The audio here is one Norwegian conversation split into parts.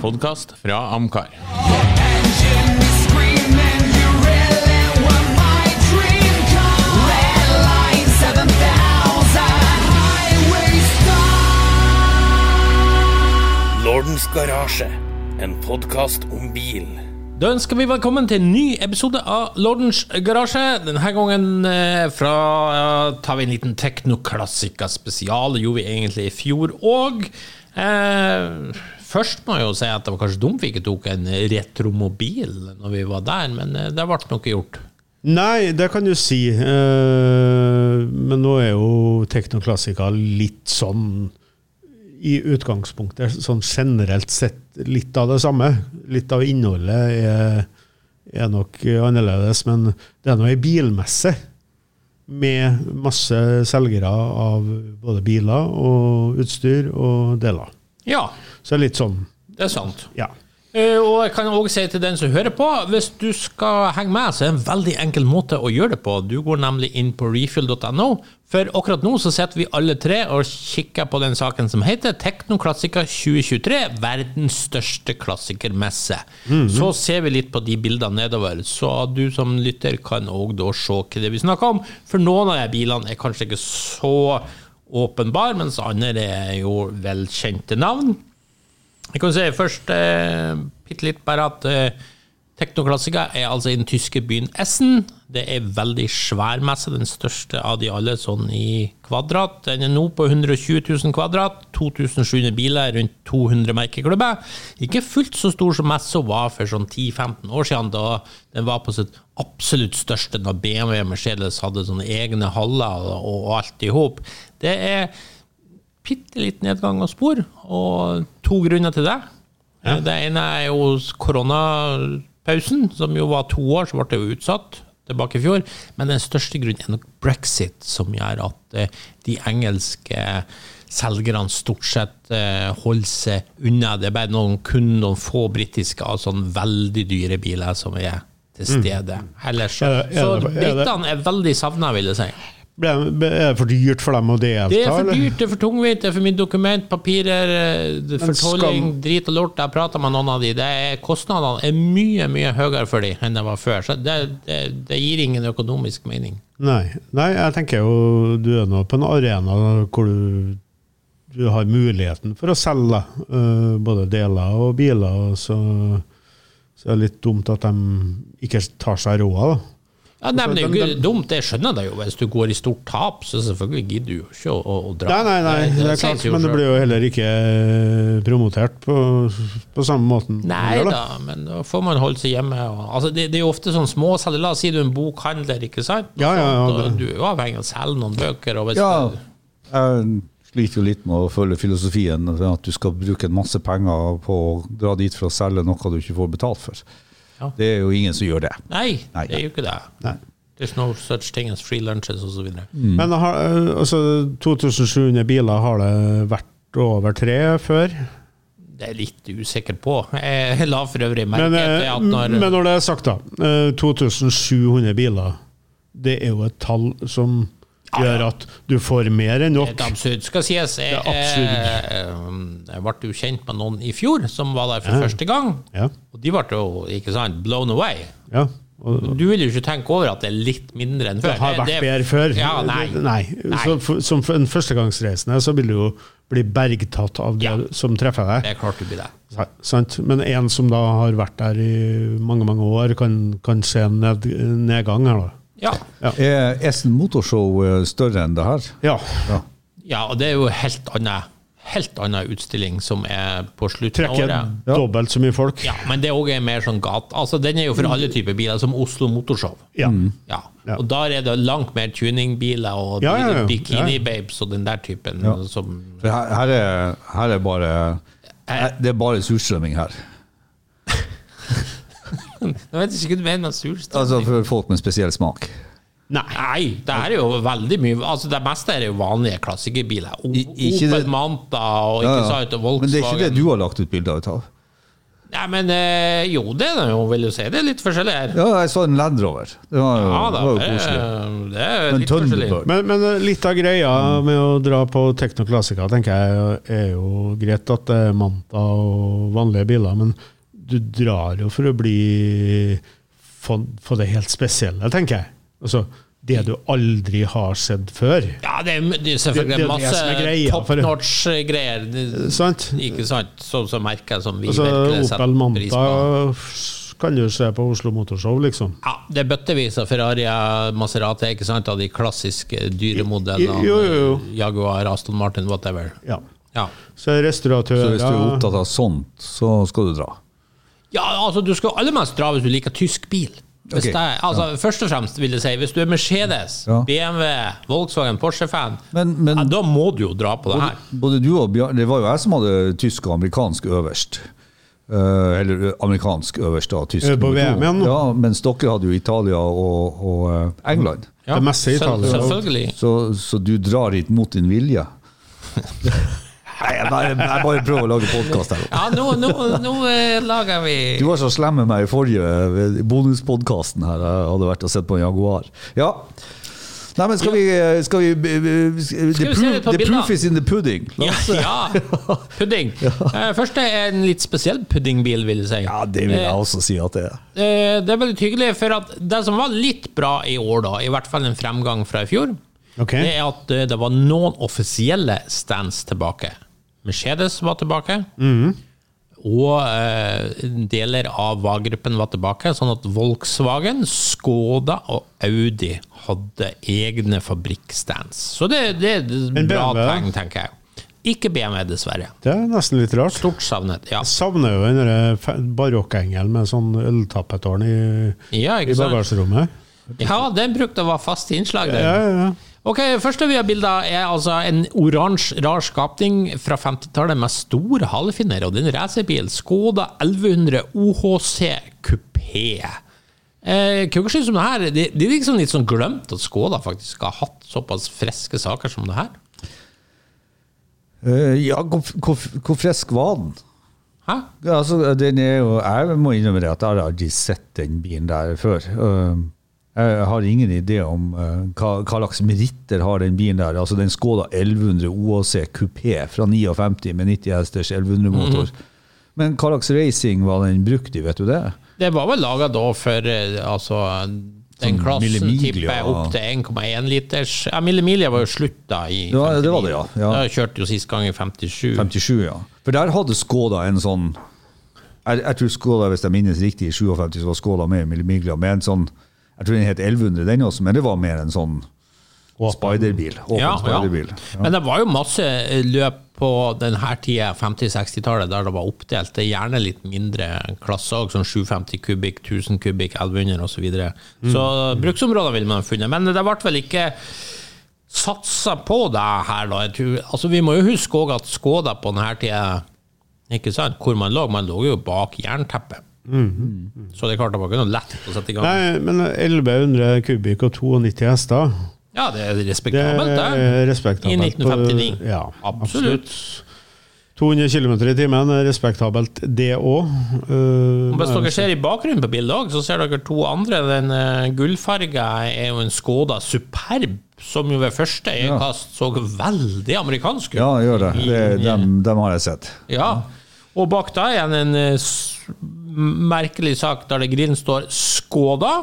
podkast fra Amcar. Engine is screaming, you really were my dream car. Red line 7000, highway star. Lordens garasje, en podkast om bil. Da ønsker vi velkommen til en ny episode av Lordens garasje. Denne gangen eh, fra ja, tar vi en liten teknoklassiker spesial. Det gjorde vi egentlig i fjor òg. Eh, først må jeg jo si at det var kanskje dumt vi ikke tok en retromobil når vi var der, men eh, det ble noe gjort. Nei, det kan du si. Eh, men nå er jo teknoklassika litt sånn i utgangspunktet, sånn generelt sett, litt av det samme. Litt av innholdet er, er nok annerledes, men det er nå ei bilmesse med masse selgere av både biler og utstyr og deler. Ja, Så litt sånn, det er sant. ja. Uh, Og jeg kan også si til den som hører på, hvis du skal henge med, så er det en veldig enkel måte å gjøre det på. Du går nemlig inn på refuel.no, for akkurat nå så sitter vi alle tre og kikker på den saken som heter Teknoklassiker 2023, verdens største klassikermesse. Så ser vi litt på de bildene nedover, så du som lytter kan òg da se hva det vi snakker om. For noen av de bilene er kanskje ikke så åpenbare, mens andre er jo velkjente navn. Jeg kan si først eh, litt bare at eh, Teknoklassika er altså i den tyske byen Essen. Det er veldig svær messe, den største av de alle sånn i kvadrat. Den er nå på 120 000 kvadrat, 2700 biler, rundt 200 merkeklubber. Ikke fullt så stor som messa var for sånn 10-15 år siden, da den var på sitt absolutt største, da BMW og Mercedes hadde sånne egne haller og alt i hop. Det er bitte litt nedgang av spor, og to grunner til det. Det ene er jo koronapausen, som jo var to år, så ble det jo utsatt tilbake i fjor. Men den største grunnen er nok brexit, som gjør at eh, de engelske selgerne stort sett eh, holder seg unna. Det er bare noen, kun noen få britiske av sånne veldig dyre biler som er til stede. Ellers, så britene er veldig savna, vil jeg si. Ble, er det for dyrt for dem å delta? Det er for dyrt, det er for tungvint, det er for mye dokument, papirer, eh, fortolling, skal- drit og lort. Jeg prata med noen av de. Det er, kostnadene er mye mye høyere for de enn det var før. Så det, det, det gir ingen økonomisk mening. Nei, nei, jeg tenker jo du er nå på en arena hvor du, du har muligheten for å selge uh, både deler og biler, og så, så er det litt dumt at de ikke tar seg råd. da. Ja, nei, men Det er jo ikke dumt, det skjønner jeg jo. Hvis du går i stort tap, så selvfølgelig gidder du jo ikke å, å, å dra. Nei, nei, nei, det er klart, men det blir jo heller ikke eh, promotert på, på samme måten. Nei da, men da får man holde seg hjemme. Og, altså, det, det er jo ofte sånn småselger. La oss si du er en bokhandler, ikke sant? Ja, ja, ja, det- Du er jo avhengig av å selge noen bøker. Og hvis Ja, jeg sliter jo litt med å følge filosofien at du skal bruke masse penger på å dra dit for å selge noe du ikke får betalt for. Ja. Det er jo ingen som gjør det. Nei, Nei. det er jo ikke det. Nei. There's no such thing as free lunches osv. Men har, eh, altså, 2700 biler har det vært over tre før. Det er litt usikker på. Jeg la for øvrig merke Men, til eh, at når men når det er sagt, da. eh, 2700 biler, det er jo et tall som. Gjør at du får mer enn det nok. er absurd. Skal sies, jeg, Det er absurd. jeg, ble jo kjent med noen i fjor som var der for første gang. Ja, Og de ble jo ikke sant, blown away. ja. Du vil jo ikke tenke over at det er litt mindre enn før. det har vært Det- bedre før. Ja, nei. nei. Nei. Så, som en førstegangsreisende så vil du jo bli bergtatt av det Ja. som treffer deg. Det er klart du blir det. Sant? Men en som da har vært der i mange mange år, kan, kan se en ned, nedgang her, da. Ja. Er Essen Motorshow eh, større enn det her? Ja. Ja. ja, og det er jo helt annet. helt annen utstilling som er på slutten av året. Trekker dobbelt så mye folk. Ja, men det er også mer sånn gate. Altså, den er jo for alle typer biler, som Oslo Motorshow. Ja. Ja. Ja. Og der er det langt mer tuningbiler og Ja, ja, ja. bikini Ja. babes og den der typen Ja. som her, her, er, her er bare her, Det er bare surstrømming her. Jeg vet ikke hva du mener med surstrømming. Altså for folk med spesiell smak. Nei. Nei, det er jo veldig mye Altså Det meste er jo vanlige klassikerbiler. O Opel det- Manta og Ja, ikke ja. sant, Volkswagen. Men det er ikke det du har lagt ut bilde av? Nei, men eh, jo, det er det jo, vil du si. Det er litt forskjellig her. Ja, jeg så en Land Rover. Det var jo, Ja da, det var jo koselig. er, det er litt forskjellig. Men, men eh, litt av greia med å dra på Teknoklassika, tenker jeg er jo greit at det er Manta og vanlige biler, men du drar jo for å bli få, få det helt spesielle, tenker jeg. Altså, det du aldri har sett før. Ja, det er, det er selvfølgelig Det- det masse top for- notch-greier. Sant? Ikke sant? Sånn som merker som vi Altså, virkelig setter pris på. Manta kan du se på Oslo Motorshow, liksom. Ja, det er bøttevis av Ferrari, Maserati, ikke sant? Av de klassiske dyremodellene. Jo, jo, jo. Jaguar, Aston Martin, whatever. Ja. Ja. Så er Så restauratører hvis du er opptatt av sånt, så skal du dra. Ja, altså du skal aller mest dra hvis du liker tysk bil. Hvis Ok, det, altså, ja. Først og fremst vil jeg si, hvis du er Mercedes, Ja. BMW, Volkswagen, Porsche-fan, Men, men ja, da må du jo dra på det her. både du og Bjørn Det var jo jeg som hadde tysk og amerikansk øverst. Uh, eller amerikansk øverst, da. Tysk Er på. VM igjen nå? Ja, mens dere hadde jo Italia og, og eh, England. Ja, Det meste i Italia. Selvfølgelig. Så, så du drar hit mot din vilje? Nei, jeg bare, jeg bare prøver å lage podkast her. Ja, nå, nå, nå eh, lager vi Du var så slem med meg i forrige bonuspodkasten her. Jeg hadde vært og sett på en Jaguar. Ja. Nei, men skal vi, skal vi The, vi se proof, the proof is in the pudding. Ja, ja. pudding. ja. Først er en litt spesiell puddingbil, vil jeg si. Ja, det vil jeg også si at det er. Eh, Det er veldig hyggelig, for at det som var litt bra i år, da, i hvert fall en fremgang fra i fjor, okay. det er at eh, det var noen offisielle stands tilbake. Mercedes var tilbake. Og eh, deler av VA-gruppen var tilbake, sånn at Volkswagen, Skoda og Audi hadde egne fabrikkstands. Så det, det er et bra tegn, tenker jeg. Ikke BMW, dessverre. Det er nesten litt rart. Stort savnet. Ja, Jeg savner jo den barokkengelen med sånn øltappetårn i, ja i bagasjerommet. Ja, den brukte å være fast innslag. Den. Ja, ja, ja. Ok, første vi har bilde av, er altså en oransje, rar skapning fra 50-tallet med store halefinner, og en racerbil. Skoda 1100 OHC kupé. Eh, Hva synes du om det her? Det, det er liksom litt sånn glemt at Skoda faktisk har hatt såpass friske saker som det her. Eh, ja, hvor, hvor, hvor frisk var den? Hæ? Altså, den er jo, jeg må innrømme at jeg har aldri sett den bilen der før. Eh, Jeg har ingen idé om eh, hva, hva slags meritter har den bilen der. Altså Den Skoda 1100 OAC kupé fra 59 med 90 hesters 1100-motor. Mm. Men hva slags racing var den brukt i, vet du det? Det var vel laga da for eh, altså, den Sånn klassen tipper jeg opp til 1,1 liters. Ja, Millimilia var jo slutt da i var- det var det, ja. Ja. Da kjørte jo sist gang i 57. 57, ja. For der hadde Skoda en sånn Jeg, jeg tror Skoda, hvis jeg minnes riktig, i 57 så var Skoda med i Millimiglia med en sånn Jeg tror den het 1100, den også, men det var mer en sånn spiderbil. Ja, ja. Ja. Men det var jo masse eh, løp på denne tida, 50-60-tallet, der det var oppdelt Det er gjerne litt mindre klasser, også, sånn 750 kubikk, 1000 kubikk, 1100 osv. Så, videre. så bruksområder ville man funnet. Men det ble vel ikke satsa på det her, da. Jeg tror, altså, vi må jo huske også at Skoda på denne tida ikke sant? Hvor man lå? Man lå jo bak jernteppet. Så det klarte klart det var ikke noe lett å sette i gang. Nei, men 1100 kubikk og 92 hester, Ja, det er respektabelt, det. er respektabelt. I 1959. På- Ja, Absolutt. 200 km i timen er respektabelt, det òg. Hvis dere ser i bakgrunnen på bildet òg, så ser dere to andre. Den uh, gullfarga er jo en Skoda Superb, som jo ved første øyekast så veldig amerikansk ut. ja, gjør det. det dem, dem har jeg sett. Ja. Og bak da igjen en eh, s- merkelig sak der det grillen står Skoda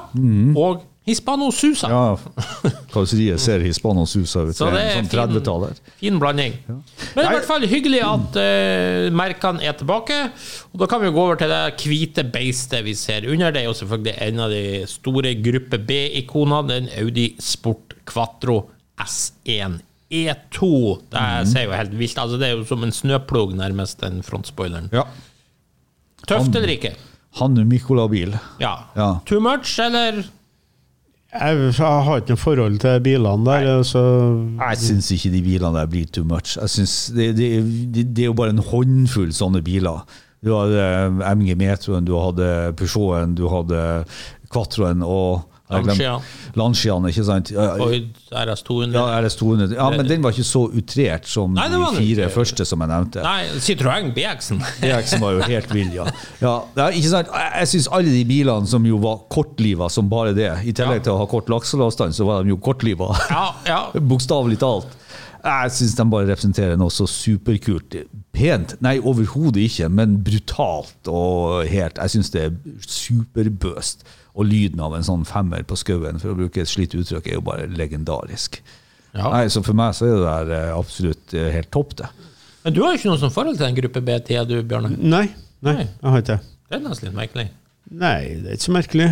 og Hispano Susa. Mhm. Ja, Karosseriet ser Hispano Susa ut. Så Det det er er en sånn fin- 30-taller. Fin blanding. Men i hvert fall hyggelig at uh, merkene er tilbake. Og Da kan vi gå over til det hvite beistet vi ser under. Det er jo selvfølgelig en av de store gruppe B-ikonene, den Audi Sport Quattro S1 E2. Det ser jo helt vilt Altså Det er jo som en snøplog, nærmest, den frontspoileren. Ja. Tøft eller ikke? Han Mikkola-bil. Ja. Ja. Too much, eller? Jeg har ikke noe forhold til bilene der. Så Jeg syns ikke de bilene der blir too much. Jeg synes det, det, det, det er jo bare en håndfull sånne biler. Du hadde MG Metroen, du hadde Peugeoten, du hadde Quattroen, og Har jeg glemt. Lancia. Lanciaen, ikke sant? RS 200. ja, RS 200. Ja, men den var ikke så utrert som Nei, de fire første som jeg nevnte. Nei, Citroën BX-en. DX var jo helt vill, ja. ja ikke sant? Jeg, syns alle de bilene som jo var kortliva som bare det, i tillegg til å ha kort lakseavstand, så var de jo kortliva. Ja, ja. Bokstavelig talt. Jeg syns de bare representerer noe så superkult. Pent? Nei, overhodet ikke, men brutalt og helt. Jeg syns det er superbøst. Og lyden av en sånn femmer på skauen, for å bruke et slitt uttrykk, er jo bare legendarisk. Ja. Nei, Så for meg så er det der eh, absolutt eh, helt topp, det. Men du har jo ikke noe sånn forhold til den gruppe B-tida, du, Bjørne? Nei, nei, Nei. jeg har ikke det. Det er nesten litt merkelig. Nei, det er ikke så merkelig.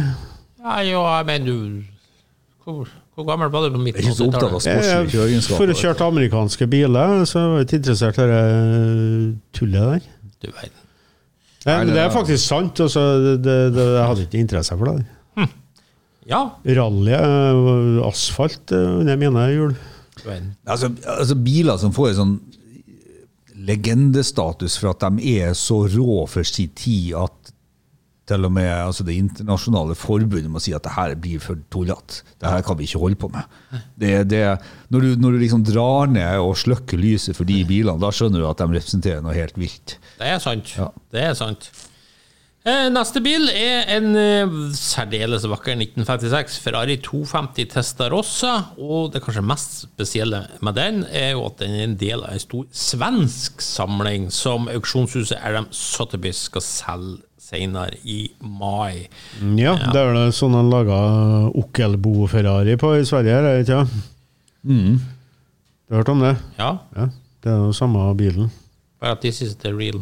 Nei, jo, jeg mener du Hvor, hvor gammel var du på midten av 80-tallet? For å kjøre amerikanske biler, så var jeg ikke interessert i det tullet der. Du verden. Nei, men det er faktisk sant. Altså, det, det, det, jeg hadde ikke interesse for det. Ja, Rally, eh, asfalt eh, under mine hjul. Altså, altså biler som får en sånn legendestatus for at de er så rå for sin tid at til og med altså det internasjonale forbundet må si at det her blir for tullete. Det her kan vi ikke holde på med. Det, det, når, du, når du liksom drar ned og slukker lyset for de bilene, da skjønner du at de representerer noe helt vilt. Det er sant. Ja. Det er sant. Eh, Neste bil er en eh, særdeles vakker 1956 Ferrari 250 Testarossa. Og det kanskje mest spesielle med den er jo at den er en del av en stor svensk samling som auksjonshuset RM Sotheby's skal selge senere i mai. Ja, det er vel sånn han laga Okkelbo-Ferrari på i Sverige, er det ikke? Mm. Du har hørt om det? Ja, Ja, det er jo samme bilen. bare at this is the real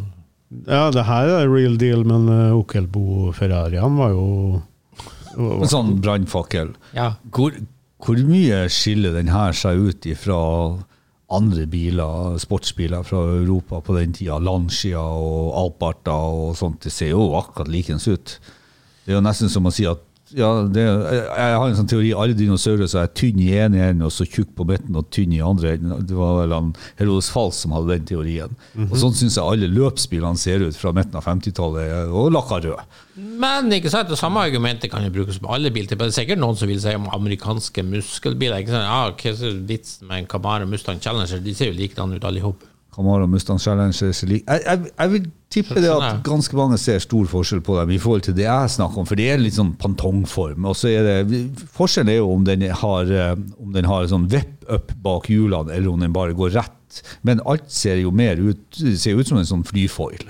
Ja, det her er real deal, men uh, Okkelbo-Ferrariene var jo En sånn brannfakkel. Ja. Hvor, hvor mye skiller den her seg ut fra andre biler, sportsbiler fra Europa på den tida? Lancia og Alparta og sånt. Det ser jo akkurat likens ut. Det er jo nesten som å si at ja, det, jeg, jeg har en sånn teori alle dinosaurer som er tynne i ene enden og så tjukk på midten og tynn i andre enden. Det var vel han Herodes Fals som hadde den teorien. Og sånn syns jeg alle løpsbilene ser ut fra midten av 50-tallet, og lakka rød. Men ikke sant, det samme argumentet kan jo brukes på alle biltyper. Det er sikkert noen som vil si om amerikanske muskelbiler. Ikke sant? Ja, hva er vitsen med en Camaro Mustang Challenger? De ser jo likedan ut alle sammen. Camaro Mustang Challenger er. Jeg, jeg, jeg vil tippe det Sånn at er. ganske mange ser stor forskjell på dem i forhold til det jeg snakker om, for det er litt sånn pantongform. Og så er det, forskjellen er jo om den har, eh, om den har sånn vipp-up bak hjulene, eller om den bare går rett. Men alt ser jo mer ut, ser ut som en sånn flyfoil.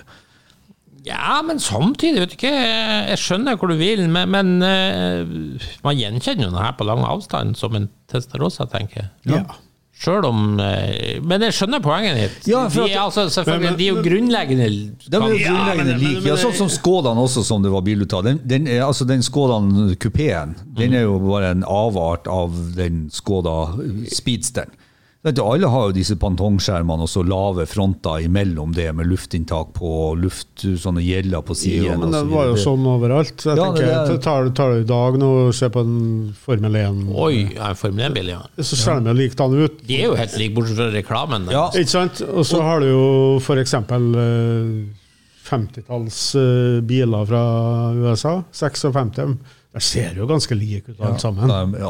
Ja, men samtidig, vet du ikke, jeg skjønner hvor du vil, men, men eh, man gjenkjenner jo det her på lang avstand som en Testarossa, tenker jeg. Ja. Ja. Selv om eh, Men jeg skjønner poenget ditt. Ja, de, er at- altså, selvfølgelig, Men- de er jo grunnleggende De er jo grunnleggende men- men- like. Ja, sånn som Skådan også, som det var bilde av. Den, den, altså den Skådan kupeen, den er jo bare en avart av den Skåda speedsteren. Alle har jo disse pantongskjermene og så lave fronter imellom det, med luftinntak på luft, sånne gjeller på Jo, siden. men det var jo sånn overalt. Jeg Ja, tenker, det det, tar, tar du i dag nå og ser på en Formel 1, Oi, ja, en Formel 1-bil, ja. så ser de jo likedan ut. De er jo helt like, bortsett fra reklamen. Ja, Ikke sant? Og så har du jo f.eks. 50-talls eh, biler fra USA. 56. Der ser jo ganske like ut, alle sammen. de er.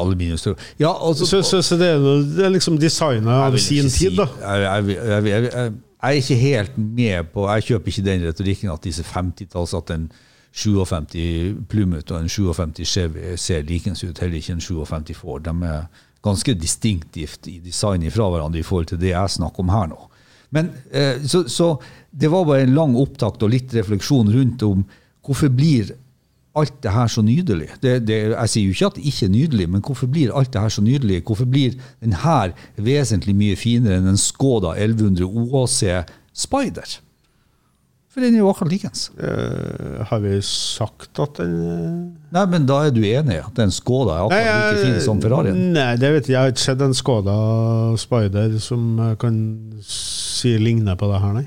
Ja, altså, Så, så, så det, er det er liksom designet av sin tid, si- da. Jeg, jeg, jeg, jeg, jeg, jeg er ikke helt med på Jeg kjøper ikke den retorikken at disse 50-talls at en 57 Plummet og en 57 Chevy ser likens ut, heller ikke en 57 Ford. De er ganske distinktivt i design fra hverandre i forhold til det jeg snakker om her nå. Men eh, så, så det var bare en lang opptakt og litt refleksjon rundt om hvorfor blir alt det her så nydelig? Det, det, jeg sier jo ikke at det ikke er nydelig, men hvorfor blir alt det her så nydelig? Hvorfor blir den her vesentlig mye finere enn en Skoda 1100 OAC Spider? For den er jo akkurat likens. Uh, har vi sagt at den uh... Nei, men da er du enig i at den Skoda er akkurat like fin som Ferrarien? Nei, det vet jeg. Jeg har ikke sett en Skoda Spider som kan si ligner på det her, nei.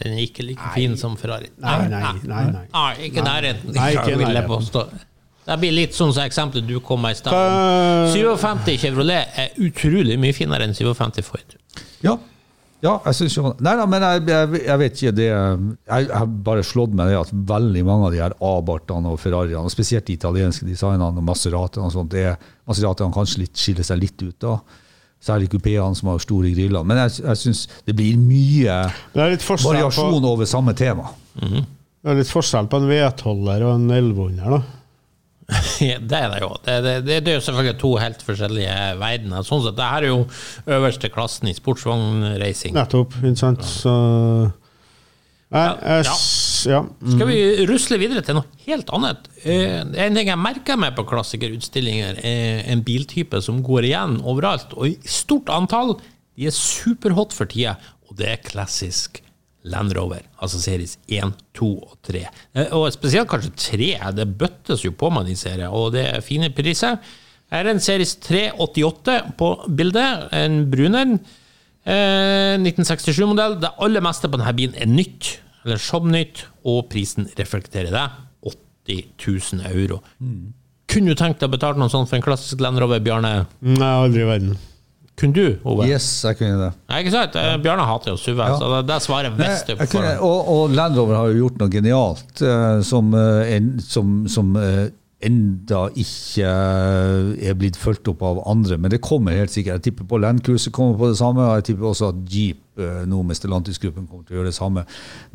Nei, Den er ikke like fin som Ferrari. Nei, nei, nei, nei. Nei, ikke nærheten. Nei, ikke vil jeg påstå. Det blir litt sånn som eksempelet du kom med i stad. 57 Chevrolet er utrolig mye finere enn 57 Ford. Ja. Ja, jeg synes jo Nei da, men jeg, jeg, jeg vet ikke det Jeg, har bare slått meg det at veldig mange av de her Abartene og Ferrariene, og spesielt de italienske designene og Maseratene og sånt, det er Maseratiene kanskje litt, skiller seg litt ut da. Særlig kupeene som har store griller. Men jeg, jeg syns det blir mye Det er litt forskjell på, variasjon over samme tema. det er litt forskjell på en V12-er og en 1100, da. Ja, det er det jo. Det, det, det, det er jo selvfølgelig to helt forskjellige verdener. Sånn sett, det her er jo øverste klassen i sportsvognracing. Nettopp, ikke sant? Så Nei, Ja. ja. Skal vi rusle videre til noe helt annet? Eh, En ting jeg merker meg på klassikerutstillinger, er en biltype som går igjen overalt, og i stort antall. De er superhot for tida, og det er klassisk Land Rover, altså series 1, 2 og 3. Eh, Og spesielt kanskje 3, det bøttes jo på med de seriene, og det er fine priser. Her er en series 388 på bildet, en bruner. Eh, 1967-modell. Det aller meste på denne bilen er nytt, eller som nytt, og prisen reflekterer det. 80 000 euro. Kunne du tenkt deg å betale noe sånt for en klassisk Land Rover, Bjarne? Nei, aldri i verden. Kunne du, Ove? Yes, jeg kunne det. Nei, ikke sant? Ja. Bjarne hater jo SUV, Ja. så det, det svarer Nei, visst for ham. og, og Land Rover har jo gjort noe genialt uh, som, uh, en, som, som eh, enda ikke eh, er blitt fulgt opp av andre. Men det kommer helt sikkert. Jeg tipper på Land Cruiser kommer på det samme, og jeg tipper også at Jeep eh, nå med Stellantis-gruppen kommer til å gjøre det samme.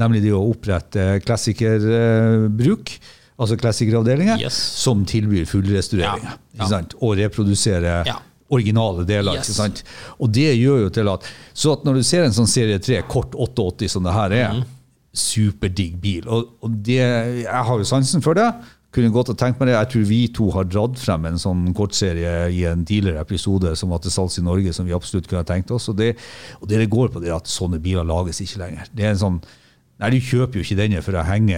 Nemlig det å opprette klassikerbruk, altså klassikeravdelinger, Yes. som tilbyr fullrestaureringer. Ja, ja. Og reprodusere Ja. originale deler. Yes. Og det gjør jo til at Så at når du ser en sånn serie 3, kort 88 som det her er, mm. superdigg bil. Og, og det, jeg har jo sansen for det. Kunne godt ha tenkt meg det. Jeg tror vi to har dratt frem en sånn kortserie i en tidligere episode som var til salgs i Norge, som vi absolutt kunne ha tenkt oss. Og det, og det går på, det at sånne biler lages ikke lenger. Det er en sånn Nei, Du kjøper jo ikke denne for å henge,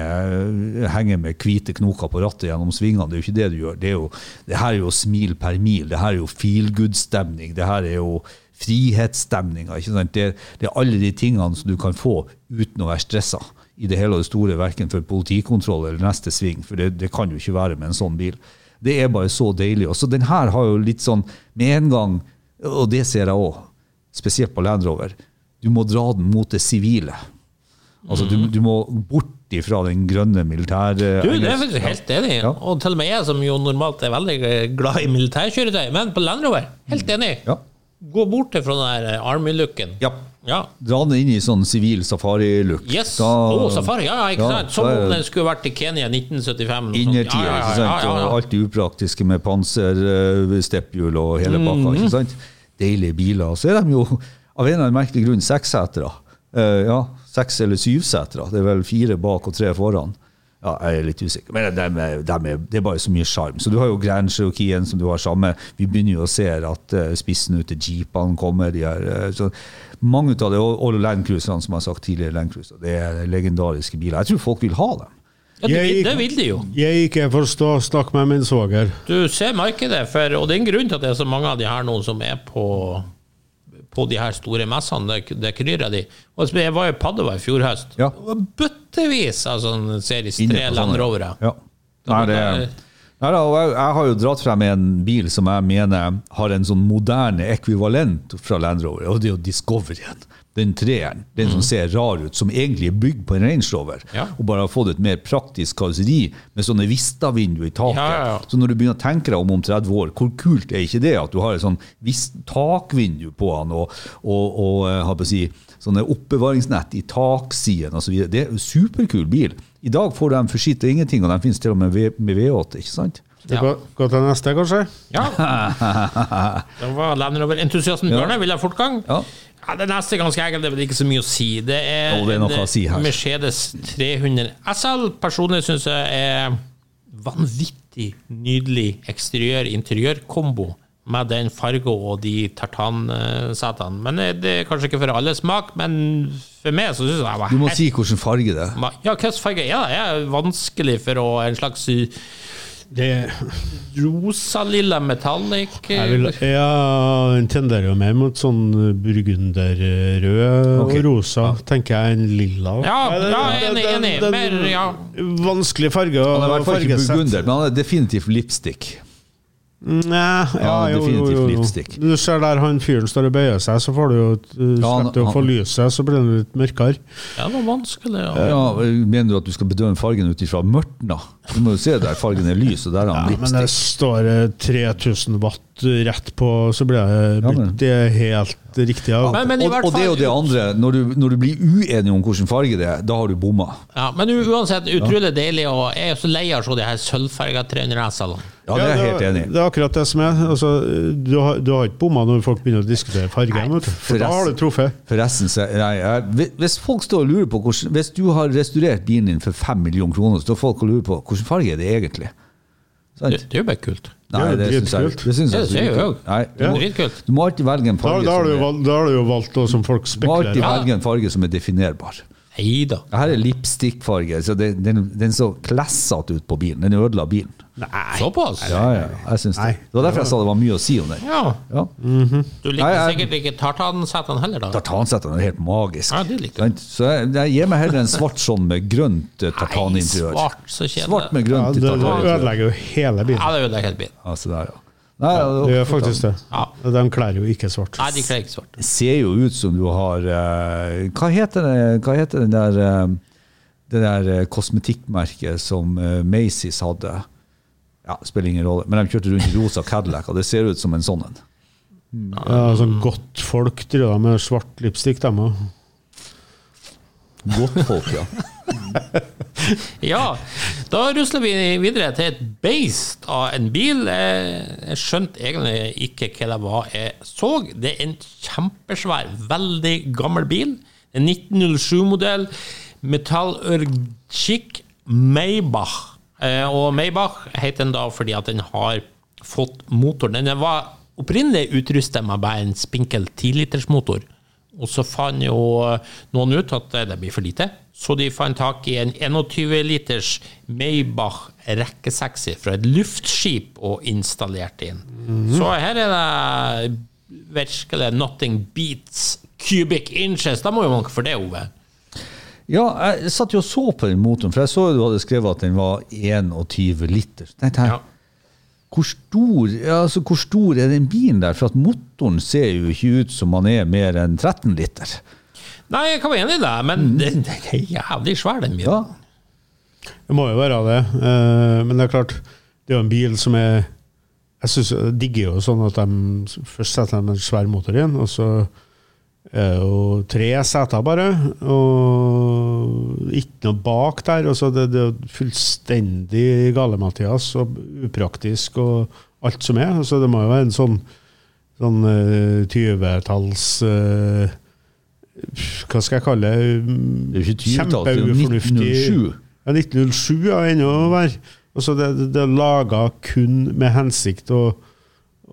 henge med hvite knoker på rattet gjennom svingene. Det er jo ikke det du gjør. Det, er jo, det her er jo smil per mil. Det her er jo feel good-stemning. Det her er jo frihetsstemninga. Det, det er alle de tingene som du kan få uten å være stressa i det hele og det store, verken for politikontroll eller neste sving. For det, det kan jo ikke være med en sånn bil. Det er bare så deilig. Og så den her har jo litt sånn med en gang, og det ser jeg òg, spesielt på Land Rover, du må dra den mot det sivile. Altså, du, du må bort ifra den grønne militære Du, det er faktisk helt enig. Ja. Og til og med jeg, som jo normalt er veldig glad i militærkjøretøy, men på Land Rover, helt enig. Ja. Gå bort fra den der Army-looken. ja. Ja. Dra den inn i sånn sivil safari-look. Yes. Da- oh, safari, ja, ikke Ja, sant? Som om den skulle vært i Kenya 1975. noe. Innertida, Ja, ikke sant? Og alt det upraktiske med panser, eh, stepphjul og hele pakka. Mhm. ikke sant? Deilige biler. Så er de jo av en eller annen merkelig grunn sekssetere. Uh, ja, seks- eller syvsetere. Det er vel fire bak og tre foran. Ja, jeg er litt usikker. Men de er, dem er, det er bare så mye sjarm. Så du har jo Grand Cherokeen som du har samme. Vi begynner jo å se at uh, spissen ut til jeepene kommer. De er, eh, så mange av det, og, og Land Cruiserne, som jeg har sagt tidligere, Land Cruiser, det er legendariske biler. Jeg tror folk vil ha dem. Ja, det, vil- det vil de jo. Jeg ikke forstå, snakk med min svoger. Du ser markedet, for, og det er en grunn til at det er så mange av de her nå som er på, på de her store messene. Det, det kryr de. Og jeg var i Padova i fjor høst. Ja. Det var bøttevis av sånne series Inne 3 Land Rovere. Ja. Nei, det, nei, da, jeg har jo dratt frem en bil som jeg mener har en sånn moderne ekvivalent fra Land Rover, og det er jo Discoveryen. Den treeren. Den som ser rar ut, som egentlig er bygd på en Range Rover. Ja. Og bare har fått et mer praktisk karosseri med sånne Vista-vinduer i taket. Ja, ja, ja. Så når du begynner å tenke deg om om 30 år, hvor kult er ikke det at du har et sånn takvindu på han, og, og, og eh, har på å si, sånne oppbevaringsnett i taksiden osv. Det er en superkul bil. I dag får de for skitt og ingenting, og de finnes til og med med V8, ikke sant? Det vi gå, gå til neste, kanskje? Ja. Det var Land Rover-entusiasten Ja. Bjørne vil ha fortgang. Ja. Ja, det neste er ganske enkelt, det er vel ikke så mye å si. Det er, Jo, det er en si. Mercedes 300 SL. Personlig syns jeg er vanvittig nydelig eksteriør-interiør-kombo med den farga og de tartansetene. Men eh, det er kanskje ikke for alle smak, men for meg så syns jeg det var Du må helt si hvilken farge det er. Ja, hvilken farge er det? Det er vanskelig for å en slags Det, rosa-lilla metallic jeg vil, ja, den tenderer jo mer mot sånn burgunderrød okay. og rosa, tenker jeg, enn lilla. Ja, ja, enig, enig. Mer, ja. Vanskelig farge å burgunder, men han er definitivt lipstick. Nei, ja, Ja, jo, jo, jo, jo. lipstick. Du ser der han fyren står og bøyer seg, så får du jo slipper du å få lyset, så blir det litt mørkere. Ja, det var vanskelig. Ja. Ja, Mener du at du skal bedømme fargen ut ifra mørtna? Du må jo se der fargen er lys, og der er han Ja, men det står eh, 3000 watt rett på, så ble det brukt. Det helt riktig. Ja. Men, men i Og, det er jo det andre, når du, når du blir uenig om hvilken farge det er, da har du bomma. Ja, men uansett, utrolig deilig, og jeg er så lei av å se de her sølvfarga 300 S-ene. Ja, det er jeg helt enig i. Det er akkurat det som er. Altså, du, har, du har ikke bomma når folk begynner å diskutere farge. For da har du truffet. Forresten, så, nei, jeg, hvis folk står og lurer på hvordan, Hvis du har restaurert bilen din for fem millioner kroner, så står folk og lurer på hvilken farge er det egentlig. Sant? Det, det er jo bare kult. Nei, Det det syns jeg, det synes jeg er jeg kult. Du, må, Dritkult. du må alltid velge en Da, farge da, har du, som er, valgt- da har du jo valgt som folk du må alltid spekulerer velge en farge som er definerbar. Nei da. Her er lipstickfarge. så det- Den, den så klessete ut på bilen. Den ødela bilen. Nei. Såpass? Ja, ja, jeg synes det. Det var derfor jeg sa det var mye å si om den. Ja. Ja. Du liker Nei, jeg- sikkert ikke tartansettene heller, da? Tartansettene er helt magisk. Ja, det liker jeg. Sant? Så jeg, jeg gir meg heller en svart sånn med grønt eh, tartaninteriør. svart, så kjedelig. Svart med Ja, grønt det, i det tartaninteriør. ødelegger jo hele Ja, bilen. det ødelegger helt bilen. Altså der, ja. Nei, Det gjør faktisk det. Ja. De kler jo ikke svart. Nei, de kler ikke svart. Det ser jo ut som du har uh, Hva heter det, hva heter det der uh, det der eh, kosmetikkmerket som uh, Macy's hadde? Ja, Spiller ingen rolle. Men de kjørte rundt i rosa Cadillac, og det ser ut som en sånn en. Ja, sånn godt folk driver med svart lipstick, de òg. Godt folk, ja. Ja, da rusler vi videre til et beist av en bil. Jeg skjønte egentlig ikke hva det var jeg så. Det er en kjempesvær, veldig gammel bil. En 1907-modell Metallurgic Maybach. Eh, Og Maybach heter den da fordi at den har fått motor. Den var opprinnelig utrustet med bare en spinkel 10-litersmotor. Og så fant jo noen ut at det blir for lite, så de fant tak i en 21 liters Maybach rekkesekser fra et luftskip og installerte inn. Så her er det virkelig nothing beats cubic inches. Da må jo man for det, Ove. Ja, jeg satt jo og så på den motoren, for jeg så jo du hadde skrevet at den var 21 liter. Nei, nei. Ja. hvor, stor, altså, hvor stor er den bilen der? For at motoren ser jo ikke ut som han er mer enn 13 liter. Nei, jeg kan være enig i det, men den, den er jævlig svær, den bilen. Ja, Det må jo være det. Eh, Men det er klart, det er jo en bil som er Jeg synes, jeg digger jo sånn at de først setter de en svær motor inn, og så er det jo tre seter bare, og ikke noe bak der. Og så det, det er fullstendig gale-Mathias og upraktisk og alt som er. Så det må jo være en sånn, sånn eh, 20-talls eh, Hva skal jeg kalle det? Det jo ikke 20-tallet, det jo Kjempeufornuftig 1907. Ja, 1907 ja, ennå verre. Altså, det, det, det er laga kun med hensikt å,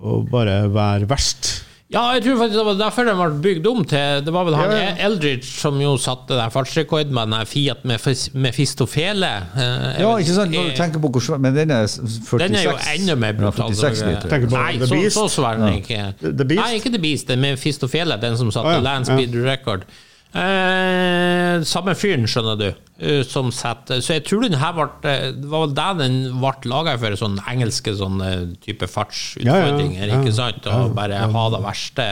å bare være verst. Ja, jeg tror faktisk det var derfor den ble bygd om til Det var vel han Ja, ja. Eldridge som jo satte der fartsrekord med den Fiat med fis- Mefistofele. Eh, ja ikke sant? Når du tenker på hvor svær Men den er 46. Den er jo enda mer brutal. Ja, 46 liter. Tenker på Nei, så, så svær den ikke. The Beast? Nei, ikke The Beast. Den med Fistofele, den som satte ah, ja. land speed record. Eh, samme fyren, skjønner du, eh, som setter Så jeg tror den her ble eh, Det var vel det den ble laga for, sånne engelske sånne type fartsutfordringer, Ja, ja, ja. ikke sant? Å bare ha det verste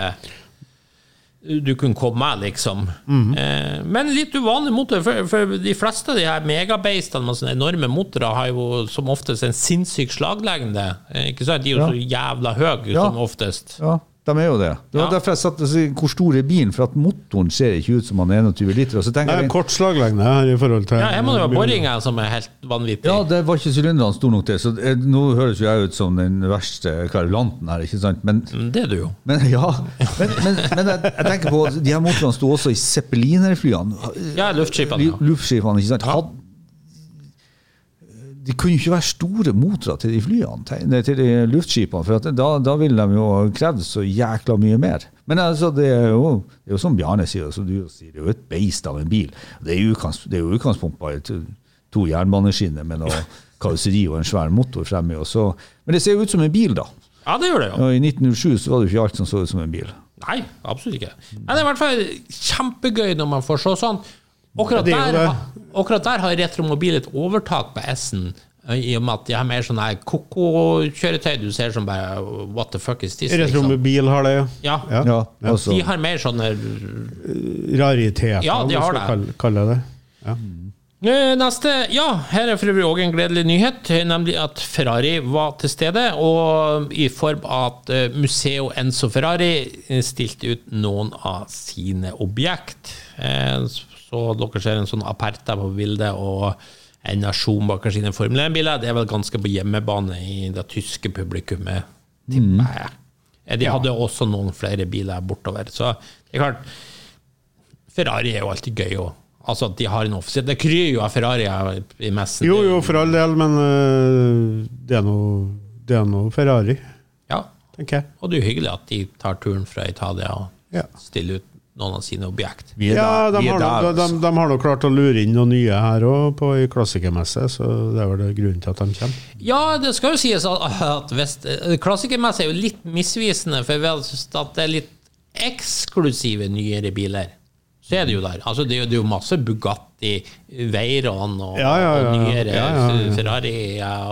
du kunne komme med, liksom. Mhm. Eh, men litt uvanlig motor, for, for de fleste av de her megabeistene med sånne enorme motorer har jo som oftest en sinnssyk slaglengde. Eh, ikke sant? De er jo Ja. så jævla høye Ja. som oftest. Ja, de er jo det. Det var Ja. derfor jeg satt og sa hvor stor er bilen, for at motoren ser ikke ut som han er 21 liter. Og så Det tenker er jeg en kort slaglengde her i forhold til Ja, her må det være boringa som er helt vanvittig. Ja, det var ikke sylinderne store nok til, så det, nå høres jo jeg ut som den verste kverulanten her, ikke sant? Men, Mm, Det er du jo. men ja, men, men, men jeg, jeg tenker på De her motorene sto også i Zeppeliner-flyene. Ja, luftskipene. Ja. Luftskipene, ikke sant? Had, det kunne jo ikke være store motorer til de flyene, til, de luftskipene, for at da, da ville de jo krevd så jækla mye mer. Men altså, det er jo, det er jo som Bjarne sier, som du sier, det er jo et beist av en bil. Det er jo utgangspunkt bare to, to jernbaneskinner med noe karosseri og en svær motor fremme. Og så, men det ser jo ut som en bil, da. ja, det gjør det jo. Og I 1907 så var det jo ikke alt som så ut som en bil. Nei, absolutt ikke. Men det er i hvert fall kjempegøy når man får se sånn. Akkurat er der, akkurat der har Retromobil et overtak på S-en. I og med at de har mer sånne her koko-kjøretøy du ser som bare What the fuck is this? Liksom. Retromobil har det, ja. Ja. Ja. Ja, altså, De har mer sånne Rariteter, Ja, de har skal det. kalle, kalle det. Ja. Eh, Neste, ja, her er for øvrig også en gledelig nyhet, nemlig at Ferrari var til stede, og i form av at eh, Museo Enzo Ferrari eh, stilte ut noen av sine objekt. Eh, Så dere ser en sånn Aperta på bildet, og en nasjon bak sine Formel 1-biler. Det er vel ganske på hjemmebane i det tyske publikummet, tipper jeg. Eh, De hadde også noen flere biler bortover, så det er klart Ferrari er jo alltid gøy å Altså at de har en offisiell Det kryr jo av Ferrari i messen. Jo, jo, for all del, men det er noe det er noe Ferrari, Ja, tenker jeg. og det er jo hyggelig at de tar turen fra Italia og Ja. stiller ut noen av sine objekt. vi er Ja, der. de er har, der de, de har nok klart å lure inn noen nye her òg, på ei klassikermesse, så det er vel det grunnen til at de kommer. Ja, det skal jo sies at, at hvis, klassikermesse er jo litt misvisende, for ved at det er litt eksklusive nyere biler. Så er det jo der. Altså, det, er jo, det er jo masse Bugatti, Veyron og, Ja, ja, ja. og nyere Ja, ja, ja. Ferrari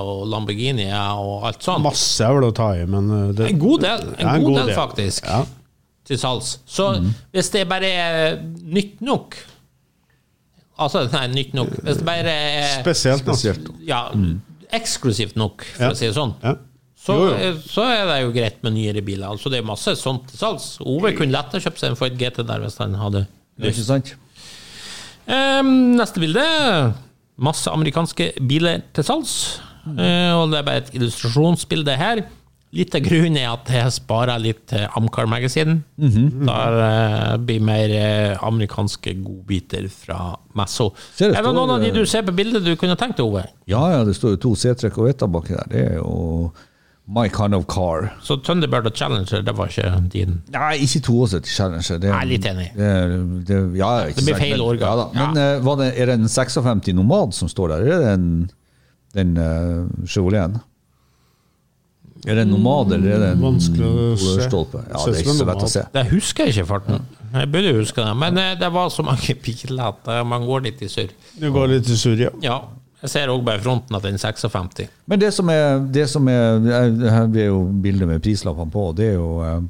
og Lamborghini og alt sånt. Masse er vel å ta i, men øh, det, En god del, en en god del, faktisk, Ja. Til salgs. Så hvis det bare er nytt nok Altså, nei, nytt nok Hvis det bare er Spesielt. Spesielt. ja, eksklusivt nok, for Ja. å si det sånn, Ja. så, Jo, jo. så er det jo greit med nyere biler. Altså, det er masse sånt til salgs. Ove kunne lett ha kjøpt seg en Ford GT der hvis han hadde sant? Ehm, neste bilde. Masse amerikanske biler til salgs. Eh, og det er bare et illustrasjonsbilde her. Litt av grunnen er at jeg sparer litt til Amcar Magazine. Der uh, blir mer eh, amerikanske godbiter fra Messo. Er det noen av de eh, du ser på bildet du kunne tenkt deg, Ove? Ja, ja, det står jo to C-trekk og Veta baki der. Det er jo my kind of car. Så Thunderbird og Challenger, det var ikke din? Nei, ikke 72 Challenger. Det, Nei, litt enig. Det, det, ja, Det blir feil årgang. Ja, da. Men var det, er det en 56 Nomad som står der, er det den, den uh, Chevroleten? Er det en Nomad, eller er det en Vanskelig å se. Rørstolpe? Ja, det er ikke så lett å se. Det husker jeg ikke farten. Jeg burde huske det. Men eh, det var så mange biler at man går litt i surr. Du går litt i surr, ja. Ja. Jeg ser òg bare fronten at den er 56. Men det som er, det som er Her blir jo bildet med prislappene på, det er jo eh,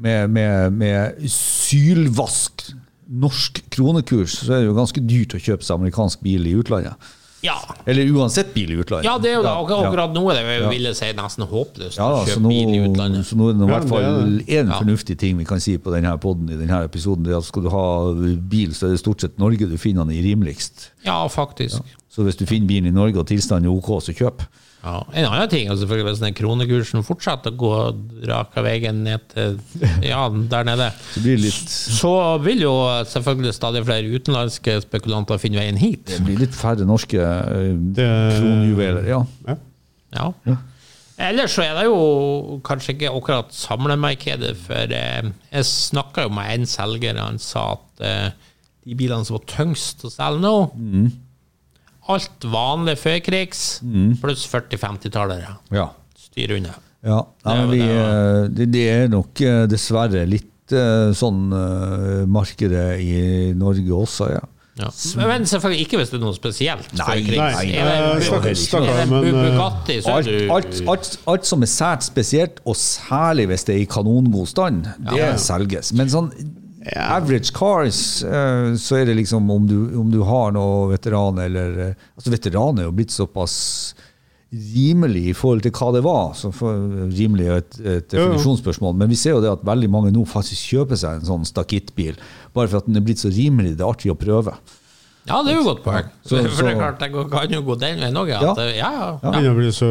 med, med, med sylvask norsk kronekurs, så er det jo ganske dyrt å kjøpe seg amerikansk bil i utlandet. Ja. Eller uansett bil i utlandet. ja, det er jo da, Akkurat, akkurat nå er det jeg ville si nesten håpløst Ja, da, å kjøpe nå, bil i utlandet. så nå er det i hvert fall én Ja. fornuftig ting vi kan si på denne podden i denne episoden. Det er at Skal du ha bil, så er det stort sett Norge du finner den i rimeligst. Ja, faktisk. Så hvis du finner bilen i Norge og tilstanden er ok, så kjøp. Ja. En annen ting er selvfølgelig hvis den kronekursen fortsetter å gå raka veien ned til Ja, der nede, Så blir litt, så vil jo selvfølgelig stadig flere utenlandske spekulanter finne veien hit. det blir litt færre norske eh, Det- kronjuveler. Ja. Ja. Ellers så er det jo kanskje ikke akkurat samlemarkedet, for eh, jeg snakka jo med en selger, og han sa at eh, de bilene som var tyngst å selge nå Alt vanlig førkrigs pluss 40-50-tallere. ja. Styr unna. Ja, Nei, vi, eh, det, det er nok eh, dessverre litt eh, sånn markedet i Norge også, ja. Ja. Men selvfølgelig ikke hvis det er noe spesielt. Nei, nei, nei, det- er det men, Bugatti, så Alt, alt, alt, alt som er sært spesielt, og særlig hvis det er i kanongod stand, det selges. Men sånn average cars, eh, så er det liksom om du, om du har noe veteran eller eh, Altså, veteran er jo blitt såpass rimelig i forhold til hva det var. Så rimelig er et, et definisjonsspørsmål. Men vi ser jo det at veldig mange nå faktisk kjøper seg en sånn stakittbil, bare for at den er blitt så rimelig. Det er artig å prøve. Ja, det er jo et godt poeng. Så- for det er klart, det kan jo gå den veien òg. Ja. Ja. Det- ja, ja, ja. begynner å bli så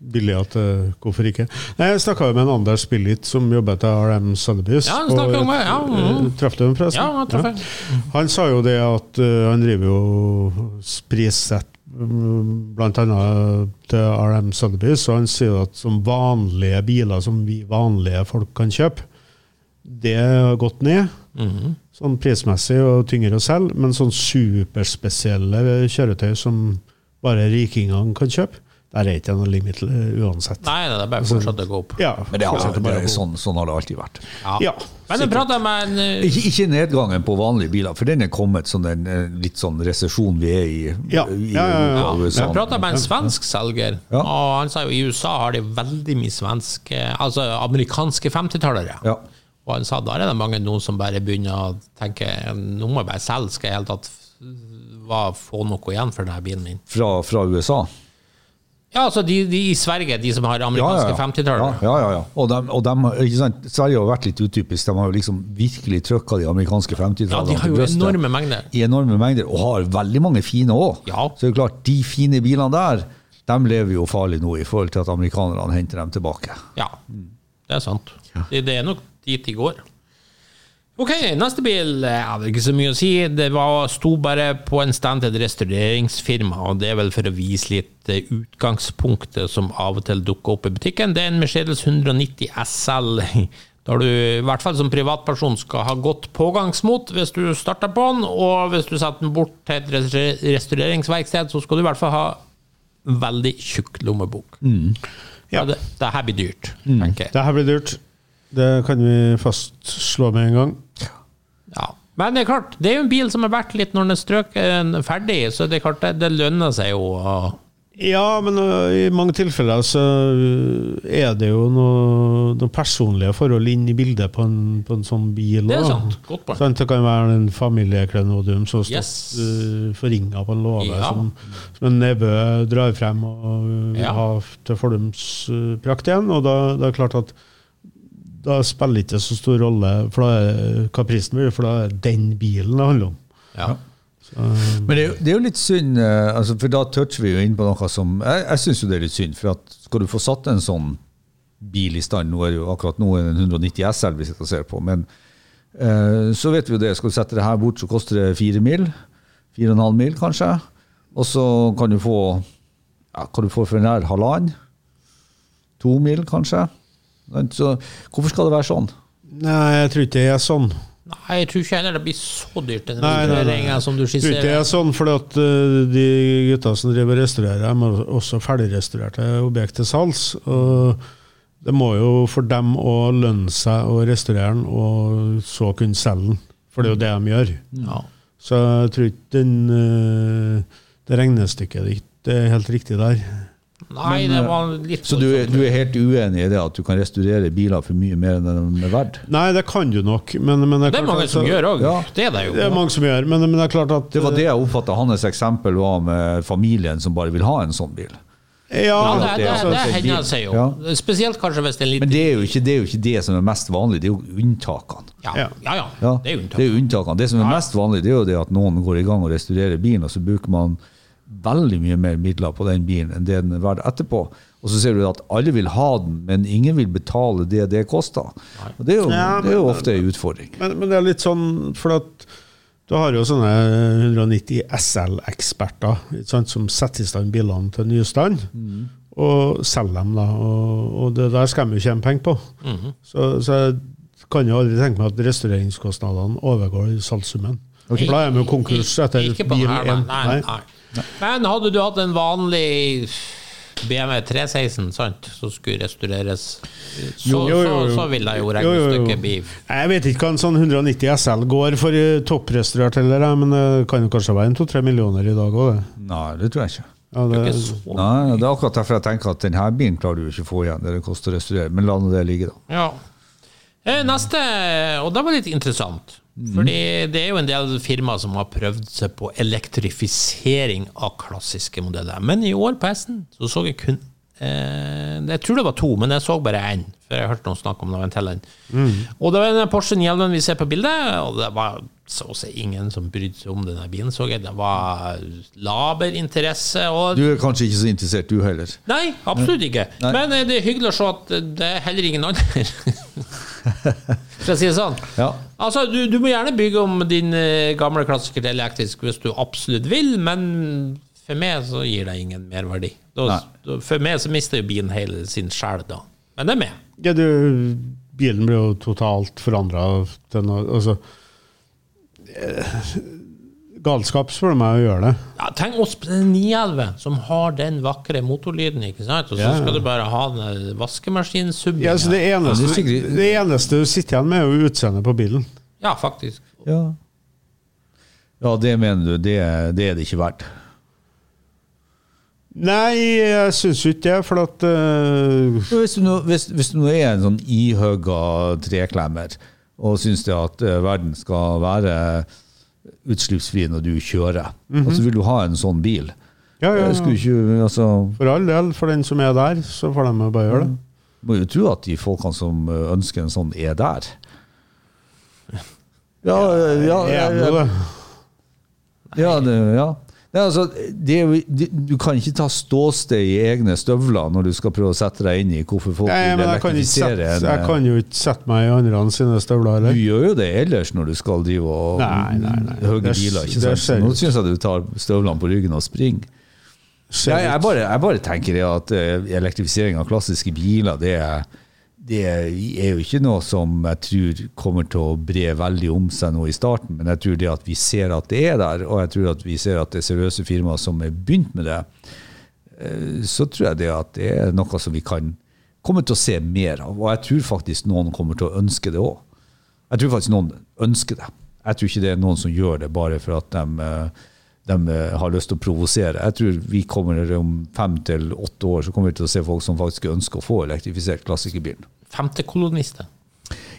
billig at eh, hvorfor ikke? Nei, Jeg snakka med en Anders Billit som jobber til RM Sotheby's. Ja, han om ja, mm. Traff du ham, forresten? Ja, han traff jeg. Han sa jo det at uh, han driver jo prissett bl.a. blant annet til RM Sotheby's, og han sier at som vanlige biler som vi vanlige folk kan kjøpe, det har gått ned. Mhm. Sånn prismessig og tyngre å selge, men sånn superspesielle kjøretøy som bare rikingene kan kjøpe, Der er ikke noe limit eh, uansett. Nei, det er bare å fortsette å gå opp. Ja, Men det, har- det er sånn, sånn har det alltid vært. Ja, Men jeg prater med en eh, Ikke, ikke nedgangen på vanlige biler, for den er kommet som den eh, litt sånn resesjon vi er i, Ja, i ja, ja, ja. Jeg prata med en svensk selger, Ja. og han sa jo i USA har de veldig mye svenske, altså amerikanske 50-tallere. Ja. Og han sa da er det mange nå som bare begynner å tenke nå må jeg bare selge, skal jeg i hele tatt hva, få noe igjen for denne bilen min. Fra, fra USA. Ja, altså de, de i Sverige, de som har amerikanske 50-tallere. Ja, ja, ja. Og, dem, og sant? Sverige har vært litt utypisk. De har jo liksom virkelig trykka de amerikanske Ja, 50-tallene de har jo til enorme mengder. I enorme mengder, og har veldig mange fine òg. Ja. Så det er klart, de fine bilene der, de lever jo farlig nå, i forhold til at amerikanerne henter dem tilbake. Ja, det er sant. Det, det er nok dit de går. Ok, neste bil jeg hadde ikke så mye å si. Det var, sto bare på en stand til et restaureringsfirma, og det er vel for å vise litt eh, utgangspunktet som av og til dukker opp i butikken. Det er en Mercedes 190 SL. Da du i hvert fall som privatperson skal ha godt pågangsmot hvis du starter på den, og hvis du setter den bort til et restaureringsverksted, så skal du i hvert fall ha veldig tjukk lommebok. Ja. Det, det her blir dyrt, tenker jeg. Det her blir dyrt. Det kan vi fastslå med en gang. Ja. Men det er klart, det er jo en bil som er verdt litt når den er strøket ferdig, så det er klart det, det lønner seg jo. Ja, men øh, i mange tilfeller så øh, er det jo noen noe personlige forhold inn i bildet på en, på en sånn bil. Det er sant. Godt poeng. Sant, det kan være en familieklenodium som står Yes. uh, forringa på en låve, Ja. som, som en nevø drar frem og vil Ja. ha til fordumsprakt igjen. Og da, da er det klart at da spiller det ikke så stor rolle for da er, hva prisen blir, for da er den bilen det handler om. Ja. Men det er, jo- det er jo litt synd, eh, altså, for da toucher vi jo inn på noe som Jeg, jeg syns jo det er litt synd, for at skal du få satt en sånn bil i stand Nå er det jo akkurat nå er det en 190 SL vi sitter og ser på, men eh, så vet vi jo det. Skal du sette det her bort, så koster det fire mil. Fire og en halv mil, kanskje. Og så kan du få ja, Kan du få for nær halvannen? To mil, kanskje? Så hvorfor skal det være sånn? Nei, jeg tror ikke det er sånn. Nei, jeg tror ikke heller det blir så dyrt, den Nei, nei, nei. nei. som du Jeg tror ikke det er sånn, for at uh, de gutta som driver restaurerer, har også ferdigrestaurerte objekt til salgs. Og det må jo for dem å lønne seg å restaurere den, og så kunne selge den. For det er jo det de gjør. Ja. Så jeg tror ikke den, uh, det regnestykket ditt er helt riktig der. Nei, det var litt Så du, er- du er helt uenig i det at du kan restaurere biler for mye mer enn de er verdt? Nei, det kan du nok, men, men Det er klart mange at- som gjør òg. Ja. Det er det jo. Det er mange som gjør, men, men det er klart at Det var det jeg oppfatta hans eksempel var med familien som bare vil ha en sånn bil. Ja, det, det det, er det, altså- hender seg jo. Ja. Spesielt kanskje hvis det er litt Men det er, jo ikke, det er jo ikke det som er mest vanlig, det er jo unntakene. Ja, Ja. ja. ja. Ja, Det er unntakene. det er unntakene. Det som er mest vanlig, det er jo det at noen går i gang og restaurerer bilen, og så bruker man veldig mye mer midler på den bilen enn det den er verdt etterpå. Og så ser du at alle vil ha den, men ingen vil betale det det koster. Og det er jo, Ja, det er jo ofte en utfordring. Men, men det er litt sånn, for at du har jo sånne 190 SL-eksperter som setter i stand bilene til nystand, og selger dem. da, og, og det der skal de jo tjene penger på. så, så jeg kan jo aldri tenke meg at restaureringskostnadene overgår salgssummen. Okay. da er de jo konkurs etter bil den her, én. nei. nei, nei. Men hadde du hatt en vanlig BMW 316 sant, som skulle restaureres, så, Jo, jo, jo, så, så ville det jo Jo, jo, jo. regnestykket bli Jeg vet ikke hva en sånn 190 SL går for eh, topprestaurert heller, men det kan jo kanskje være en to-tre millioner i dag òg, det. Nei, det tror jeg ikke. Ja, det, ikke så Nei, Det er akkurat derfor jeg tenker at denne bilen klarer du ikke å få igjen det det koster å restaurere. Men la nå det ligge, da. Ja. Eh, Neste, og det var litt interessant. Fordi det er jo en del firmaer som har prøvd seg på elektrifisering av klassiske modeller. Men i år på hesten så så jeg kun eh, Jeg tror det var to, men jeg så bare én. For jeg hørte noen snakke om det var en til en. Og det var den Porsche 911 vi ser på bildet, og det var så å si ingen som brydde seg om denne bilen. så jeg. Det var laber interesse. og Du er kanskje ikke så interessert, du heller. Nei, absolutt ikke. Nei. Men eh, det er hyggelig å se at eh, det er heller ingen andre. For å si det sånn. Ja. Altså, du, du må gjerne bygge om din eh, gamle klassiker til elektrisk hvis du absolutt vil, men for meg så gir det ingen merverdi. Da, for meg så mister jo bilen hele sin sjel da. Men det er med. Ja, du, bilen ble jo totalt forandra Altså eh, galskap, spør du meg, å gjøre det. Ja, tenk oss på den 911 som har den vakre motorlyden, ikke sant? Og så Ja, ja. skal du bare ha den vaskemaskinsubben. Ja, altså det, eneste, Ja, det det eneste du sitter igjen med, er jo utseendet på bilen. Ja, faktisk. Ja. ja, det mener du. Det, det er det ikke verdt. Nei, jeg syns jo ikke det, for at uh... Hvis du, nå, hvis, hvis du nå er en sånn ihøga treklemmer og syns det at eh, verden skal være utslippsfri når du kjører, og så vil du ha en sånn bil Ja, ja, ja. ikke, altså, For all del, for den som er der, så får de bare gjøre det. må jo tro at de folkene som eh, ønsker en sånn, er der. Ja, ja, ja, ja, ja, nå det. Ja, det, ja. Nei, altså, det, det, du kan ikke ta ståsted i egne støvler når du skal prøve å sette deg inn i hvorfor folk Nei, vil elektrifisere. jeg jeg kan jo ikke sette meg i andre sine støvler Du gjør jo det ellers når du skal drive og Det- biler. ikke sant? Nå syns jeg du tar støvlene på ryggen og springer. Jeg, jeg, bare, jeg bare tenker det at eh, elektrifisering av klassiske biler, det er, det er jo ikke noe som jeg tror kommer til å bre veldig om seg nå i starten, men jeg tror det at vi ser at det er der, og jeg tror at vi ser at det er seriøse firmaer som har begynt med det, eh, så tror jeg det at det er noe som vi kan komme til å se mer av. Og jeg tror faktisk noen kommer til å ønske det òg. Jeg tror faktisk noen ønsker det. Jeg tror ikke det er noen som gjør det bare for at de, eh, de eh, har lyst til å provosere. Jeg tror vi kommer om fem til åtte år så kommer vi til å se folk som faktisk ønsker å få elektrifisert klassikerbilen. Femtekolonister.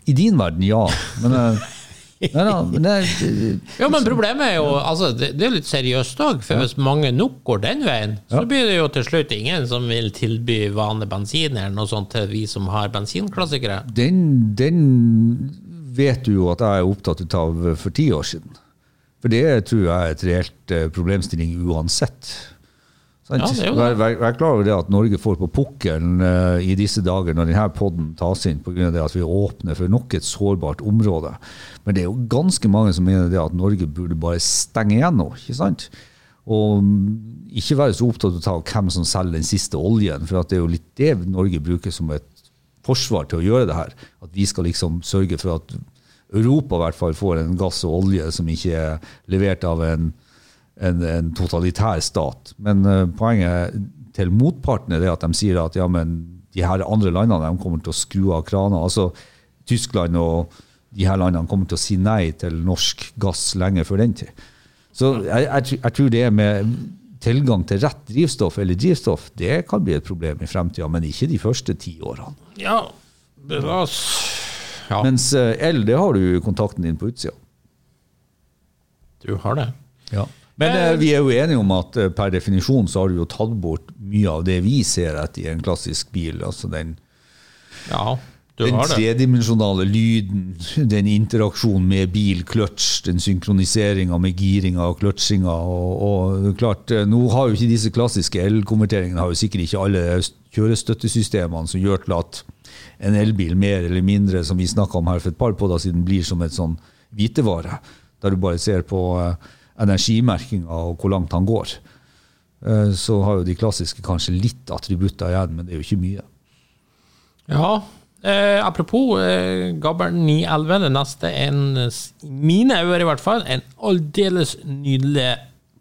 I din verden, ja. Men, nei, nei, nei, det, Ja, men problemet er jo altså, det, det er litt seriøst òg, for hvis mange nok går den veien, så Ja. blir det jo til slutt ingen som vil tilby vanlig bensin eller noe sånt til vi som har bensinklassikere. den, den vet du jo at jeg er opptatt av for ti år siden. For det tror jeg er et reelt eh, problemstilling uansett. Ja, det er jo det. Vær, vær, vær klar over det at Norge får på pukkelen uh, i disse dager når denne podden tas inn pga. at vi åpner for nok et sårbart område. Men det er jo ganske mange som mener det at Norge burde bare stenge igjen nå. ikke sant? Og mm, ikke være så opptatt av hvem som selger den siste oljen, for at det er jo litt det Norge bruker som et forsvar til å gjøre det her. At vi skal liksom sørge for at Europa i hvert fall får en gass og olje som ikke er levert av en, en, en totalitær stat. Men uh, poenget til motparten er at de sier at ja, men de her andre landene de kommer til å skru av kraner. Altså Tyskland og de her landene kommer til å si nei til norsk gass lenge før den tid. Så jeg, jeg, jeg tror det med tilgang til rett drivstoff eller drivstoff, det kan bli et problem i fremtida, men ikke de første ti årene. Ja, det oss Ja, Mens L, el, det har du kontakten din på utsida. du har det. Ja. Men eh, vi er jo enige om at eh, per definisjon så har du jo tatt bort mye av det vi ser etter i en klassisk bil. Altså den, Ja, du den har det. tredimensjonale lyden, den interaksjonen med bil, kløtsj, den synkroniseringa med giringa og kløtsjinga. Og, og klart, eh, nå har jo ikke disse klassiske elkonverteringene har jo sikkert ikke alle kjørestøttesystemene som gjør til at en elbil mer eller mindre, som vi snakka om her for et par podder siden, blir som et sånn hvitevare, der du bare ser på eh, energimerkinga og hvor langt han går. Eh, Så har jo de klassiske kanskje litt attributter igjen, men det er jo ikke mye. Ja. Eh, apropos eh, Gabbern 911, det neste er i mine øyne i hvert fall, en aldeles nydelig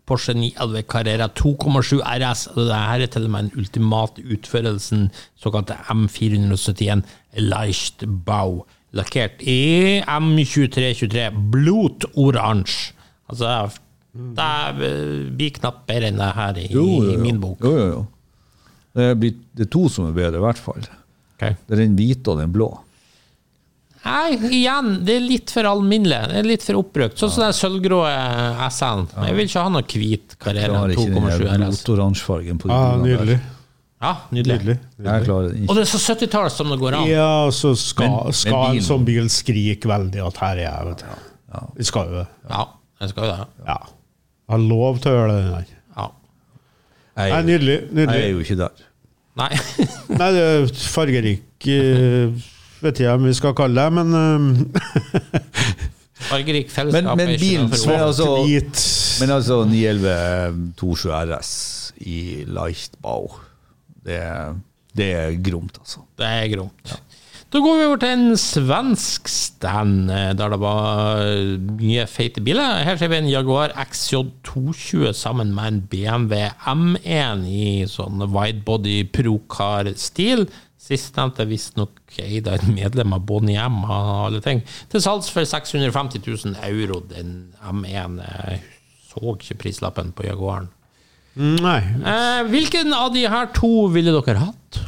Porsche 911 Carrera 2,7 RS. Dette er til og med den ultimate utførelsen, såkalte M471 Leichtbau, lakkert i M2323 blodoransje. Altså, det eh, blir knapt bedre enn det her i, i min bok. Jo, jo, jo. Det, blir, det er to som er bedre, i hvert fall. Okay. Det er den hvite og den blå. Nei, igjen, det er litt for alminnelig. Det er litt for oppbrukt. Sånn som den sølvgrå SN. Jeg vil ikke ha noe hvit Carrera Klarer ikke den 2,7 her RS. blodoransjefargen på Ja, nydelig. Ja, nydelig. Nydelig. nydelig. Og det er så 70-tall som det går an. Ja, så skal, Men- men skal en sånn bil skrike veldig at her er jeg, vet du. Vi skal jo det. Ja, jeg skal jo det. Ja. Jeg har lov til å gjøre det der. Ja. Nei, nydelig. nydelig. jeg er jo ikke der. Nei. Nei, det er fargerik eh, Vet ikke om vi skal kalle det, men eh, Fargerik fellesskap men men bilen for men altså, hvit men altså 911 27 RS i Leichtbau, det, det er gromt, altså. Det er gromt. Da går vi over til en svensk stand, eh, der det var eh, mye feite biler. Her ser vi en Jaguar XJ220 sammen med en BMW M1 i sånn widebody procar-stil. Sistnevnte er visstnok eid av et medlem av Bonniem og alle ting. Til salgs for 650 000 euro, den M1. Jeg så ikke prislappen på Jaguaren. Nei. Eh, hvilken av de her to ville dere hatt?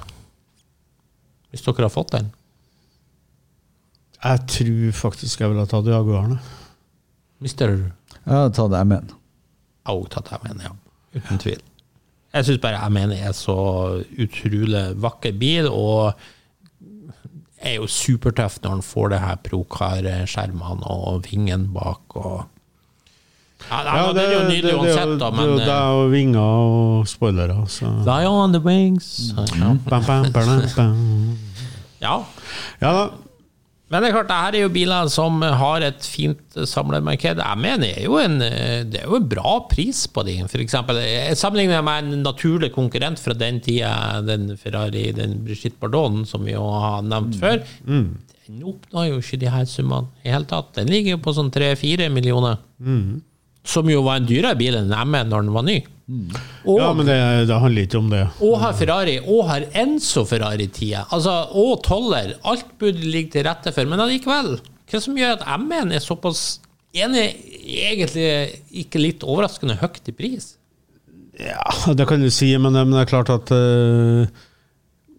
Hvis dere har fått den? Jeg tror faktisk jeg ville ha tatt Jaguaren. Mister Jeg hadde tatt M1. Jeg har også tatt M1, ja. Uten tvil. Jeg syns bare jeg mener er så utrolig vakker bil, og er jo supertøff når han får det her Procar-skjermene og vingen bak og ja, ja, det, er jo nydelig uansett, da, det, men det er jo vinger og spoilere. Så. Fly on the wings. Ja. Bam, bam, bam. ja. Ja da. Men det er klart, det her er jo biler som har et fint samlemarked. Jeg mener det er jo en, det er jo en bra pris på de. For eksempel, jeg sammenligner med en naturlig konkurrent fra den tida, den Ferrari, den Brigitte Bardon, som vi jo har nevnt før. Den oppnår jo ikke de her summene i hele tatt. Den ligger jo på sånn 3-4 millioner. Som jo var en dyrere bil enn M1 når den var ny. Og, Ja, men det, det handler ikke om det. og har Ferrari, og har Enzo Ferrari-tida. Altså, og toller. Alt burde ligge til rette for, men allikevel. Hva som gjør at M1 er såpass enig, egentlig ikke litt overraskende høyt i pris? Ja, det kan du si, men men det er klart at uh,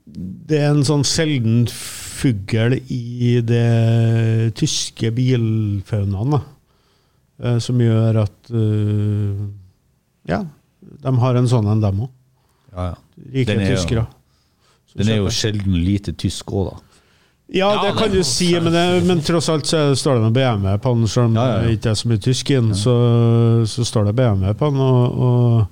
det er en sånn sjelden fugl i det tyske bilfaunaen, eh, som gjør at eh, Ja, de har en sånn en, dem òg. Ja, ja. Rike Den er jo- tyskere. som Den er jo kjøper. sjelden lite tysk òg, da. Ja, Ja, det kan er du jo si, men, det, men tross alt så står det noe BMW på den, selv om Ja, ja, ja. det ikke er så mye tysk i den, så, så står det BMW på den. Og, og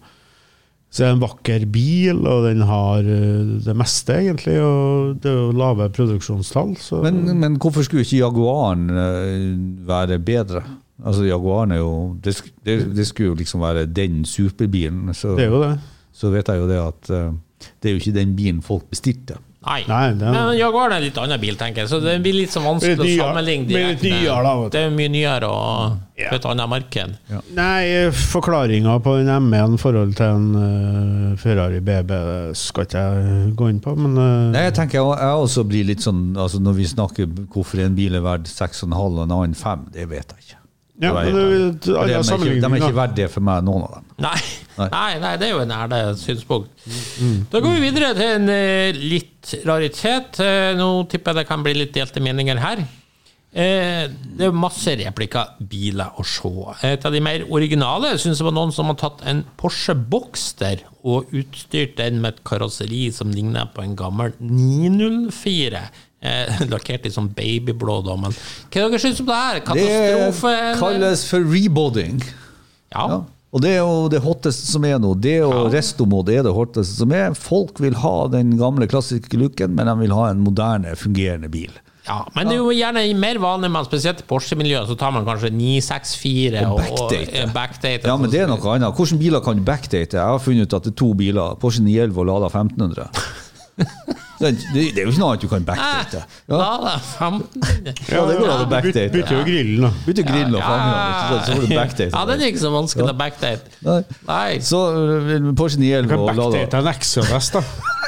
så er det en vakker bil, og den har eh, det meste, egentlig. Og det er jo lave produksjonstall. Så Men, men hvorfor skulle ikke Jaguaren eh, være bedre? Altså Jaguaren er jo det, det, det skulle jo liksom være den superbilen. Så, det er jo det. så vet jeg jo det at uh, det er jo ikke den bilen folk bestilte. Nei. Nei, det er- Men Jaguar er en litt annen bil, tenker jeg, så det blir litt så vanskelig Blir litt å sammenligne direkte. nyere, da. Det er mye nyere og yeah. på et annet marked. Nei, forklaringa på en M1 i forhold til en uh, Ferrari BB skal ikke jeg gå inn på, men uh... Nei, jeg tenker jeg, jeg også blir litt sånn altså Når vi snakker hvorfor en bil er verdt 6,5 og en annen 5, det vet jeg ikke. Ja, men det, det, de, er ikke, de er ikke verdige for meg, noen av dem. Nei. Nei. Nei, det er jo en ærlig synspunkt. Da går vi videre til en eh, litt raritet. Eh, nå tipper jeg det kan bli litt delte meninger her. Eh, det er masse replikker, biler å se. Et av de mer originale syns jeg var noen som har tatt en Porsche Boxster og utstyrt den med et karosseri som ligner på en gammel 904. Eh, lakkert i sånn babyblå, da, men hva dere syns om det her? Katastrofe? Det kalles for rebodding. Ja. Ja. Og det er jo det hotteste som er nå. Det og Ja. restomod er det hotteste som er. Folk vil ha den gamle klassiske looken, men de vil ha en moderne, fungerende bil. Ja, men det er jo gjerne mer vanlig med spesielt i Porsche-miljøet, så tar man kanskje 964 Og og, backdate. eh, backdate. Ja, men det er noe annet. Hvilke biler kan du backdate? Jeg har funnet ut at det er to biler. Porsche 911 og Lada 1500. Det, det, er jo ikke noe annet du kan backdate. Ja. Ja. Da, 15. Ja, det går an å backdate. Bytter jo grillen, da. Bytte grill og fange, så så får du backdate. Ja, den er ikke så vanskelig å backdate. Nei. Nei. Så øh, Porsche Du 911 kan og Lada backdate en XJ-vest, da.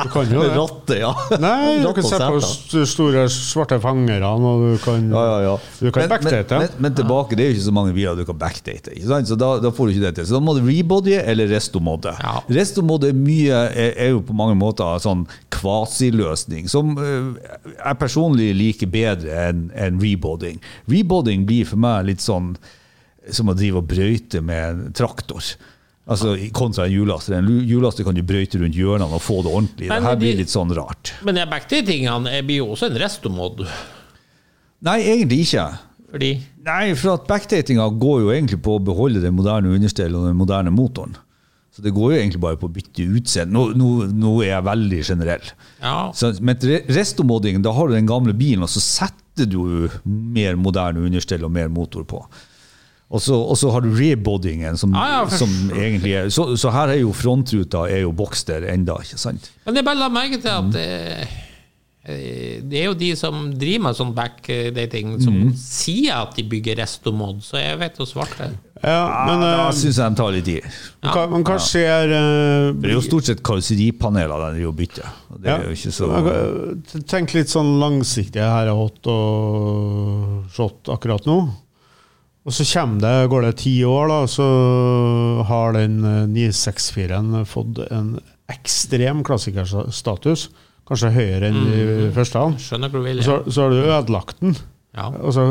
Du kan jo det. Ratte, ja. Nei, du kan se på store svarte fangerne, og du kan, Ja, ja, ja. Du kan men, backdate. men, men, men tilbake, det er jo ikke så mange biler du kan backdate. Ikke sant? Så da, da får du ikke det til. Så da må du rebodye eller restomodde. Ja. Restomodde er mye er, er jo på mange måter sånn kvasiløsning, som øh, jeg personlig liker bedre enn enn rebodding. Rebodding blir for meg litt sånn som å drive og brøyte med en traktor. Altså Kontra en hjullaster. En hjullaster kan du brøyte rundt hjørnene og få det ordentlig. Men det her blir litt sånn rart. Men de Jeg blir jo også en restomod, Nei, egentlig ikke. fordi Nei, for at backdatinga går jo egentlig på å beholde det moderne understellet og den moderne motoren. Så det går jo egentlig bare på å bytte utseende. Nå, nå, nå er jeg veldig generell. Ja. Så, men re- restomodding, da har du den gamle bilen, og så setter du mer moderne understell og mer motor på. Og så, og så har du reboddingen, som, ah, ja, for- som egentlig er så, så her er jo frontruta er jo Boxster enda, ikke sant? Men jeg bare la merke til at mm. Eh, Det er jo de som driver med sånn backdating, som mm. sier at de bygger restomod, så jeg vet jo svarte. Ja, men, Da eh, syns jeg de tar litt i. hva, men hva skjer uh, Det er jo stort sett karosseripaneler de bytter. og Det er jo ikke så Ja, Tenk litt sånn langsiktig her er hot og shot akkurat nå. Og så det, går det ti år, da, så har den eh, 964-en fått en ekstrem klassikerstatus. Kanskje høyere enn de første. han. Skjønner hvor du vil. Ja. så, så har du ødelagt den. Ja. Altså,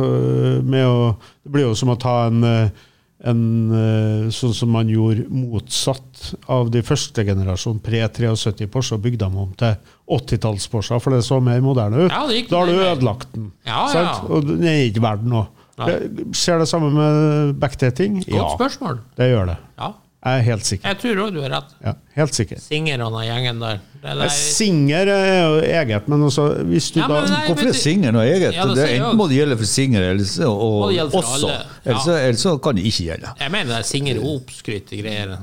med å, det blir jo som å ta en, eh, en eh, Sånn som man gjorde motsatt av de første generasjon pre-73 Porsche, og bygde dem om til 80-talls-Porscher, for det så mer moderne ut. Ja, da har du ødelagt den. Ja, ja. Og den er ikke verdt noe. Det- Skjer det samme med backdating? Godt spørsmål. det gjør det. Ja. Jeg er helt sikker. Jeg tror òg du har rett. Ja, helt sikker. Singer og gjengen der. Det er der- Singer er jo eget, men også hvis du Ja, da nei, Hvorfor er singer noe eget? Ja, det det enten må det gjelde for singer eller så- og, for også. Ellers, Ja. Ellers, ellers kan det ikke gjelde. Jeg mener det er singer og oppskrytte greier.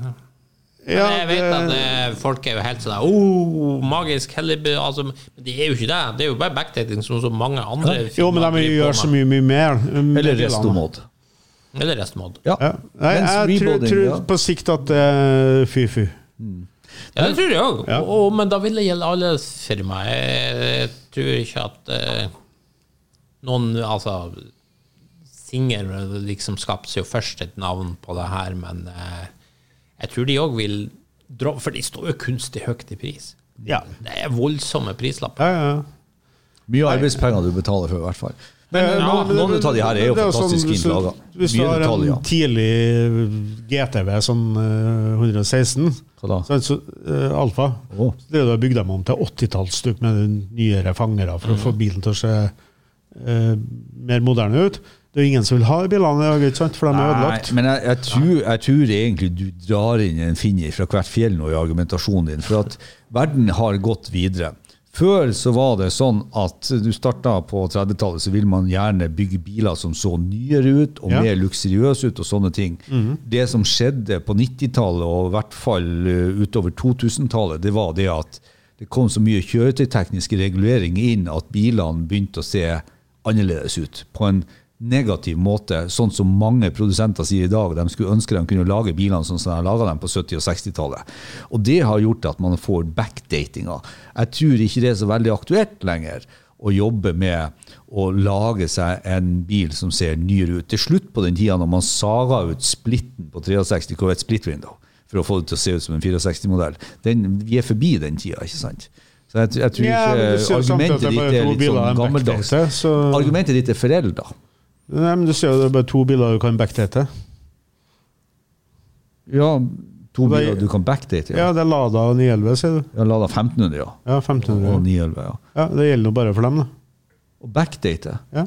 Ja, jeg vet at eh, folk er jo helt sånn oh, magisk hellig altså, Men det er jo ikke det. Det er jo bare backdating som så mange andre Jo, men de gjør så mye, mye mer. med Eller restomod. Eller restomod. Ja. Ja. Nei, jeg tror, tror på sikt at det er fy-fy. Ja, det tror jeg òg. Ja. Men da vil det gjelde alle firmaer. Jeg tror ikke at uh, noen Altså Singer liksom skapte seg jo først et navn på det her, men eh, jeg tror de òg vil dra For de står jo kunstig høyt i pris. Ja. Det er voldsomme prislapper. Ja, ja. Mye arbeidspenger du betaler for, i hvert fall. Men Eh, ja, men- noen av de her er jo fantastiske fantastisk sånn, du- Hvis du har detaljer. en tidlig GTV, sånn eh, 116, Hva da? så, uh, Alfa, oh. så det er har bygd dem om til 80-tallsstykk med nyere fangere for å få bilen til å se uh, mer moderne ut. Det er jo ingen som vil ha bilene i dag, ikke sant? for de er ødelagt. Men jeg, jeg, tror, jeg tror egentlig du drar inn en finger fra hvert fjell nå i argumentasjonen din. For at verden har gått videre. Før så var det sånn at du starta på 30-tallet, så ville man gjerne bygge biler som så nyere ut og Ja. mer luksuriøse ut og sånne ting. Det som skjedde på 90-tallet og i hvert fall eh, utover 2000-tallet, det var det at det kom så mye kjøretøytekniske reguleringer inn at bilene begynte å se annerledes ut. På en negativ måte, sånn som mange produsenter sier i dag. De skulle ønske de kunne lage bilene sånn som de laga dem på 70- og 60-tallet. Og det har gjort at man får backdatinga. Jeg tror ikke det er så veldig aktuelt lenger å jobbe med å lage seg en bil som ser nyere ut. Til slutt på den tida når man saga ut splitten på 63 Corvette Split Window for å få det til å se ut som en 64-modell, vi er forbi den tida, ikke sant? Så jeg, jeg tror ikke argumentet ditt er litt sånn gammeldags. så- Argumentet ditt er forelda. Nei, men Du ser jo det er bare to biler du kan backdate. Ja, to Det er- biler du kan backdate. Ja, Ja. det er Lada og 911, sier du. Ja, lada 1500, ja. Ja, 1500. Og 1500. 911, ja. Ja, Det gjelder nå bare for dem, da. Og backdate. Ja.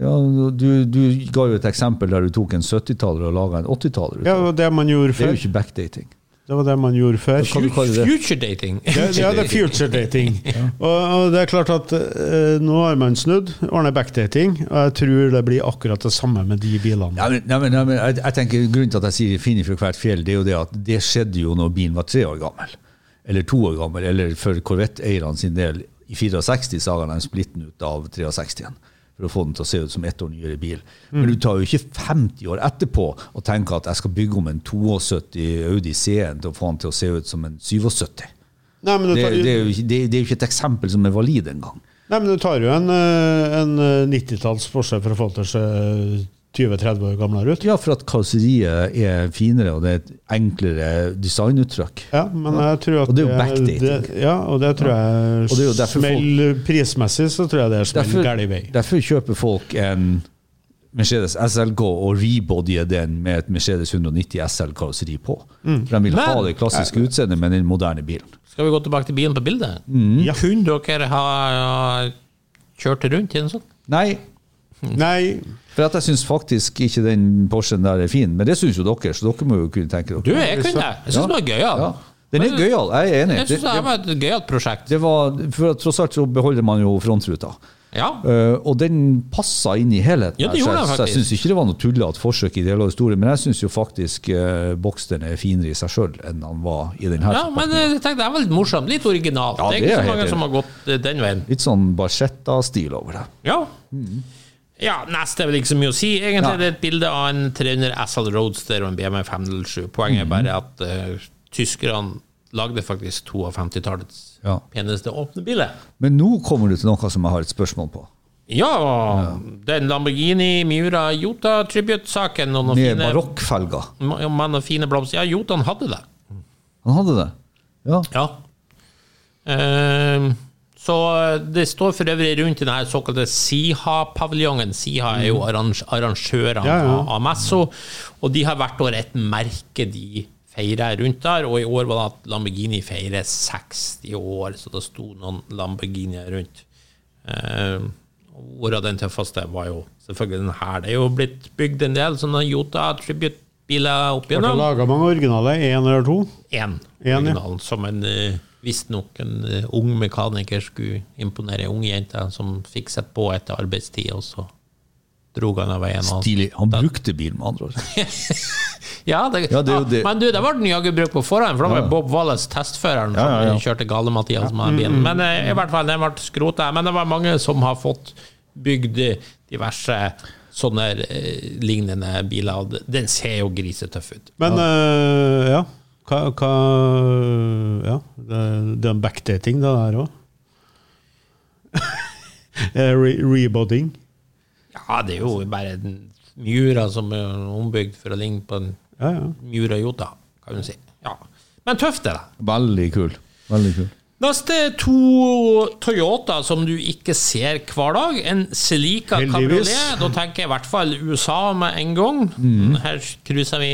Ja, du, du ga jo et eksempel der du tok en 70-taller og laga en 80-taller. ja, det man gjorde før. Det er jo ikke backdating. Det var det man gjorde før. Future dating. Det, ja, det er future dating. Og, og det er klart at uh, nå har man snudd, ordner backdating, og jeg tror det blir akkurat det samme med de bilene. Ja, men, nei, men, ja, men jeg, jeg tenker Grunnen til at jeg sier 'finner fra hvert fjell', det er jo det at det skjedde jo når bilen var tre år gammel. Eller to år gammel. Eller for Corvette-eierne sin del, i 64 saga de splitten ut av 63-en. For å få den til å se ut som ett år nyere bil. Men du tar jo ikke 50 år etterpå og tenker at jeg skal bygge om en 72 Audi C1 til å få den til å se ut som en 77. Nei, men du Det, tar, det, er jo ikke, det, det er jo ikke et eksempel som er valid engang. nei, men du tar jo en, eh, en eh, 90-talls Porsche for å få det til å se 20-30 år gamlere ut. Ja, for at karosseriet er finere, og det er et enklere designuttrykk. Ja, men jeg tror at Og det er jo backdating. Det, ja, og det tror jeg Og det jo prismessig, så tror jeg det er smell gæren vei. derfor kjøper folk en Mercedes SLK og rebodyer den med et Mercedes 190 SL-karosseri på. Mm. For de vil ha Men- det klassiske utseendet med den moderne bilen. Skal vi gå tilbake til bilen på bildet? Ja. Kunne dere ha kjørt rundt i en sånn? Nei, Nei, for at jeg syns faktisk ikke den Porschen der er fin. Men det syns jo dere, så dere må jo kunne tenke dere Du, jeg kunne. Jeg syns den var gøyal. Ja. Den er gøyal, jeg er enig. Jeg synes det Det- var et gøyalt prosjekt. Det var, for at tross alt så beholder man jo frontruta. Ja. Uh, og den passa inn i helheten. Ja, det her, så jeg, så jeg syns ikke det var noe tullete forsøk i del av historien, men jeg syns jo faktisk uh, Boxstern er finere i seg sjøl enn han var i den her. Ja, men eh, jeg tenkte det er vel litt morsomt. Litt originalt. Ja, det er det ikke er så mange som har gått eh, den veien. Litt sånn Barchetta-stil over det. Ja. Ja, neste er vel ikke så mye å si. Egentlig er det et bilde av en 300 SL Roadster og en BMW 507. Poenget er bare at uh, tyskerne lagde faktisk to av 50-tallets Ja. peneste åpne biler. Men nå kommer du til noe som jeg har et spørsmål på. Ja, den Lamborghini Miura Jota Tribute-saken Med fine, barokkfelger. ma- med noen fine blomster. Ja, Jotan hadde det. Han hadde det? Ja. Ja. Ehm, så det står for øvrig rundt den denne såkalte Siha-paviljongen. Siha er jo arrange arrangørene Ja, ja. av- Messo, og de har hvert år et merke de feirer rundt der. Og i år var det at Lamborghini feirer 60 år, så det sto noen Lamborghinier rundt. Hvor av den tøffeste var jo selvfølgelig den her. Det er jo blitt bygd en del sånne Jota Tribute-biler opp Ble igjennom. laga mange originaler? Én eller to? Én, En, ja. som en uh, visstnok en eh, ung mekaniker skulle imponere ei ung jente som fikk sett på etter arbeidstid, og så dro han av veien. Stilig. Han brukte bil, med andre ord. Ja, det, Ja, det jo det. Men du, det ble den jaggu brukt på forhånd, for da var Bob Wallace testføreren Ja, ja, ja. som kjørte gale-Mathias med bilen. Men eh, i hvert fall, den ble skrota. Men det var mange som har fått bygd diverse sånne eh, lignende biler. Den ser jo grisetøff ut. Men ja. Hva, hva Ja, det, det er backdating, det der òg. Re Reboding. Ja, det er jo bare en Miura som er ombygd for å ligne på en Ja, ja. Miura Jota, kan du si. Ja. Men tøft er det. Veldig kul. Veldig kul. Neste er to Toyota som du ikke ser hver dag. En Celica Heldigvis. Cabriolet. Da tenker jeg i hvert fall USA med en gang. Her cruiser vi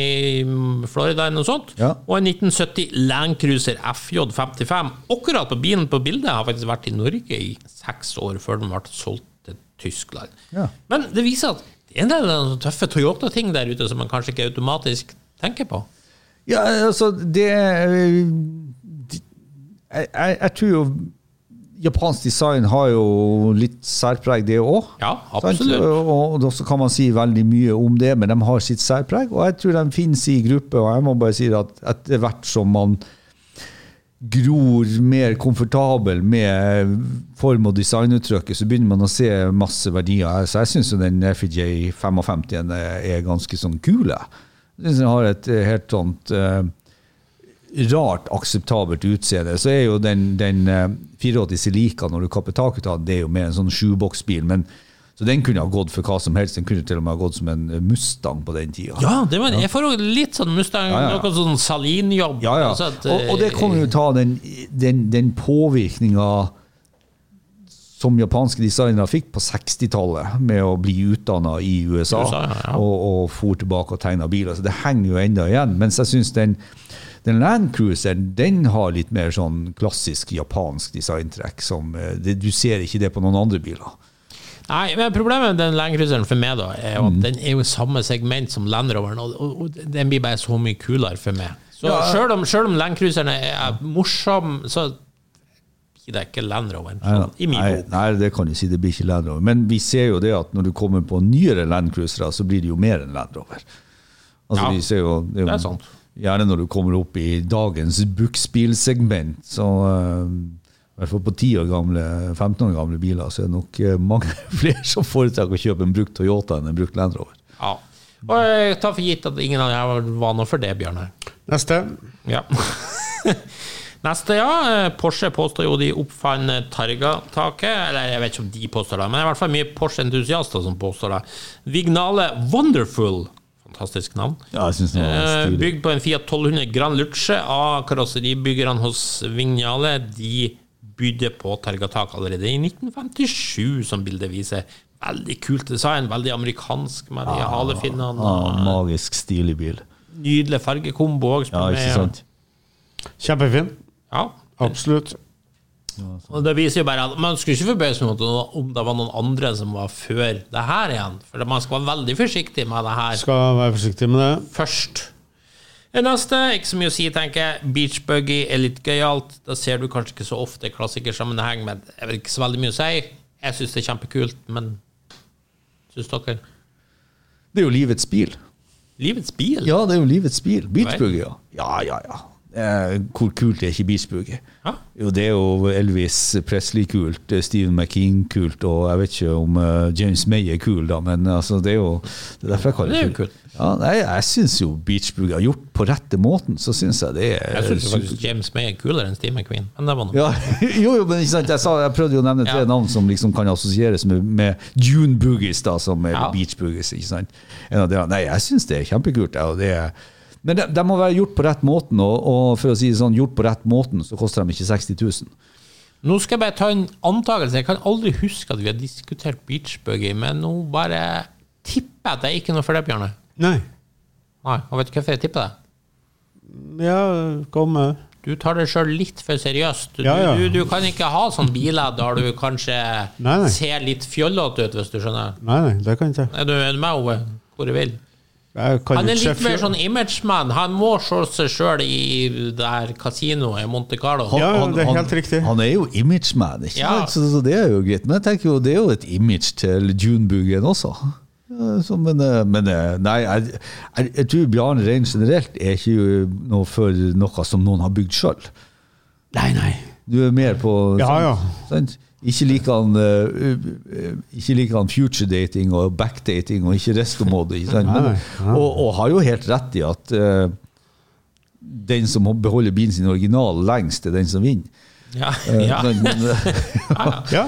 Florida eller noe sånt. Ja. Og en 1970 Land Cruiser FJ55. Akkurat på bilen på bildet har faktisk vært i Norge i seks år før den ble solgt til Tyskland. Ja. Men det viser at det er en del av tøffe Toyota-ting der ute som man kanskje ikke automatisk tenker på. Ja, altså, det de- jeg, jeg, jeg tror jo Japansk design har jo litt særpreg, det òg. Ja, absolutt. Og, og så kan man si veldig mye om det, men de har sitt særpreg. Og jeg tror de finnes i gruppe. Og jeg må bare si at etter hvert som man gror mer komfortabel med form- og designuttrykket, så begynner man å se masse verdier. Så jeg syns den FJ 55 er ganske sånn kul. jeg. syns den har et eh, helt sånt eh, rart akseptabelt utseende. Så er jo den, den eh, 84 Celica, når du kapper taket av det er jo mer en sånn sjuboksbil. Men så den kunne ha gått for hva som helst. Den kunne til og med ha gått som en Mustang på den tida. Ja, det var, jeg får litt sånn Mustang, Ja, ja, noe sånn Salin-jobb. Ja, ja. Altså at, og, og det kommer jo ta den, den, den påvirkninga som japanske designere fikk på 60-tallet, med å bli utdanna i USA, USA, ja, ja. og, og for tilbake og tegna biler. Så det henger jo enda igjen. Mens jeg syns den, den Land Cruiseren den har litt mer sånn klassisk japansk designtrekk. Som, eh, det, du ser ikke det på noen andre biler. Nei, men Problemet med den Land Cruiseren for meg da, er Mm. at den er jo samme segment som Land Roveren, og, og, og den blir bare så mye kulere for meg. Så Ja. selv, om, selv om Land Cruiseren er morsom, så blir det ikke Land Roveren. Sånn, I min nei, nei, det kan du si. Det blir ikke Land Rover. Men vi ser jo det at når du kommer på nyere Land Cruisere, så blir det jo mer enn Land Rover. Altså, Ja, vi ser jo, det, er jo det er sant. Gjerne når du kommer opp i dagens buksbilsegment, så eh, i hvert fall på 10 år gamle, 15 år gamle biler, så er det nok eh, mange flere som foretrekker å kjøpe en brukt Toyota enn en brukt Land Rover. Ja. Og jeg tar for gitt at ingen av dere var noe for det, Bjørnar. Neste. Ja. Neste, ja. Porsche påstår jo de oppfant Targa-taket. Eller jeg vet ikke om de påstår det, men det er i hvert fall mye Porsche-entusiaster som påstår det. Vignale Wonderful. Fantastisk navn. Ja, jeg synes det var Eh. Bygd på en Fiat 1200 Grand Luce av karosseribyggerne hos Vignale. De bydde på Targa-tak allerede i 1957, som bildet viser. Veldig kult design, veldig amerikansk med de halefinnene. Ja, magisk stilig bil. Nydelig fargekombo òg. Ja, ikke sant? Kjempefin. Ja, Absolutt. Og det viser jo bare at Man skulle ikke forbause meg om det var noen andre som var før det her igjen. For man skal være veldig forsiktig med det her Skal være forsiktig med det. først. Det neste, ikke så mye å si, tenker jeg. Beach buggy er litt gøyalt. Da ser du kanskje ikke så ofte klassikersammenheng, men jeg vil ikke så veldig mye å si. Jeg syns det er kjempekult, men syns dere? Det er jo livets bil. Livets bil? Ja, det er jo livets bil. Beachbuggy, ja. Ja, ja, ja. Eh, hvor kult er ikke beachbuggy? Ja. Jo, det er jo Elvis Presley-kult, eh, Stephen McKean-kult, og jeg vet ikke om uh, James May er kul, da, men altså, det er jo Det er derfor jeg kaller Det det kult. Ja, nei, jeg syns jo beachbuggy har gjort på rette måten, så syns jeg det er Jeg syns faktisk James May er kulere enn Steve McQueen. Men det var noe. ja, jo, jo, men ikke sant, jeg, sa, jeg prøvde jo å nevne tre Ja. navn som liksom kan assosieres med, med June Boogies, da, som er Ja. beach boogies. ikke sant? En av de, nei, jeg syns det er kjempekult. jeg, og det er, men de, de må være gjort på rett måten, og, og for å si det sånn, gjort på rett måten, så koster de ikke 60 000. Nå skal jeg bare ta en antakelse. Jeg kan aldri huske at vi har diskutert beachbuggy, men nå bare tipper jeg at det er ikke noe for deg, Bjarne. Nei. Nei, og vet du hvorfor jeg tipper det? Ja, kom med. Du tar det sjøl litt for seriøst. Du, Ja, ja. Du, du kan ikke ha sånne biler der du kanskje Nei, nei. ser litt fjollete ut, hvis du skjønner. Nei, nei, det kan ikke jeg. Du, er du med, Ove? Hvor du vil? Han er litt mer sånn imageman. Han må se seg sjøl i det her kasinoet i Monte Carlo. Ja, ja, det er helt riktig. Han er jo imageman, ikke Ja. sant? Så, så det er jo greit. Men jeg tenker jo, det er jo et image til Junebuggen også. Så, men, eh, men eh, nei, jeg, jeg, jeg tror Bjarne Rein generelt er ikke noe for noe som noen har bygd sjøl. Nei, nei. Du er mer på Ja, sånn- ja. Sant? Ikke liker han uh, eh, Ikke liker han future dating og backdating og ikke restomod. Ikke sant? Men, og, og har jo helt rett i at uh, den som beholder bilen sin original lengst, er den som vinner. Ja, ja. ja. eh, Ja.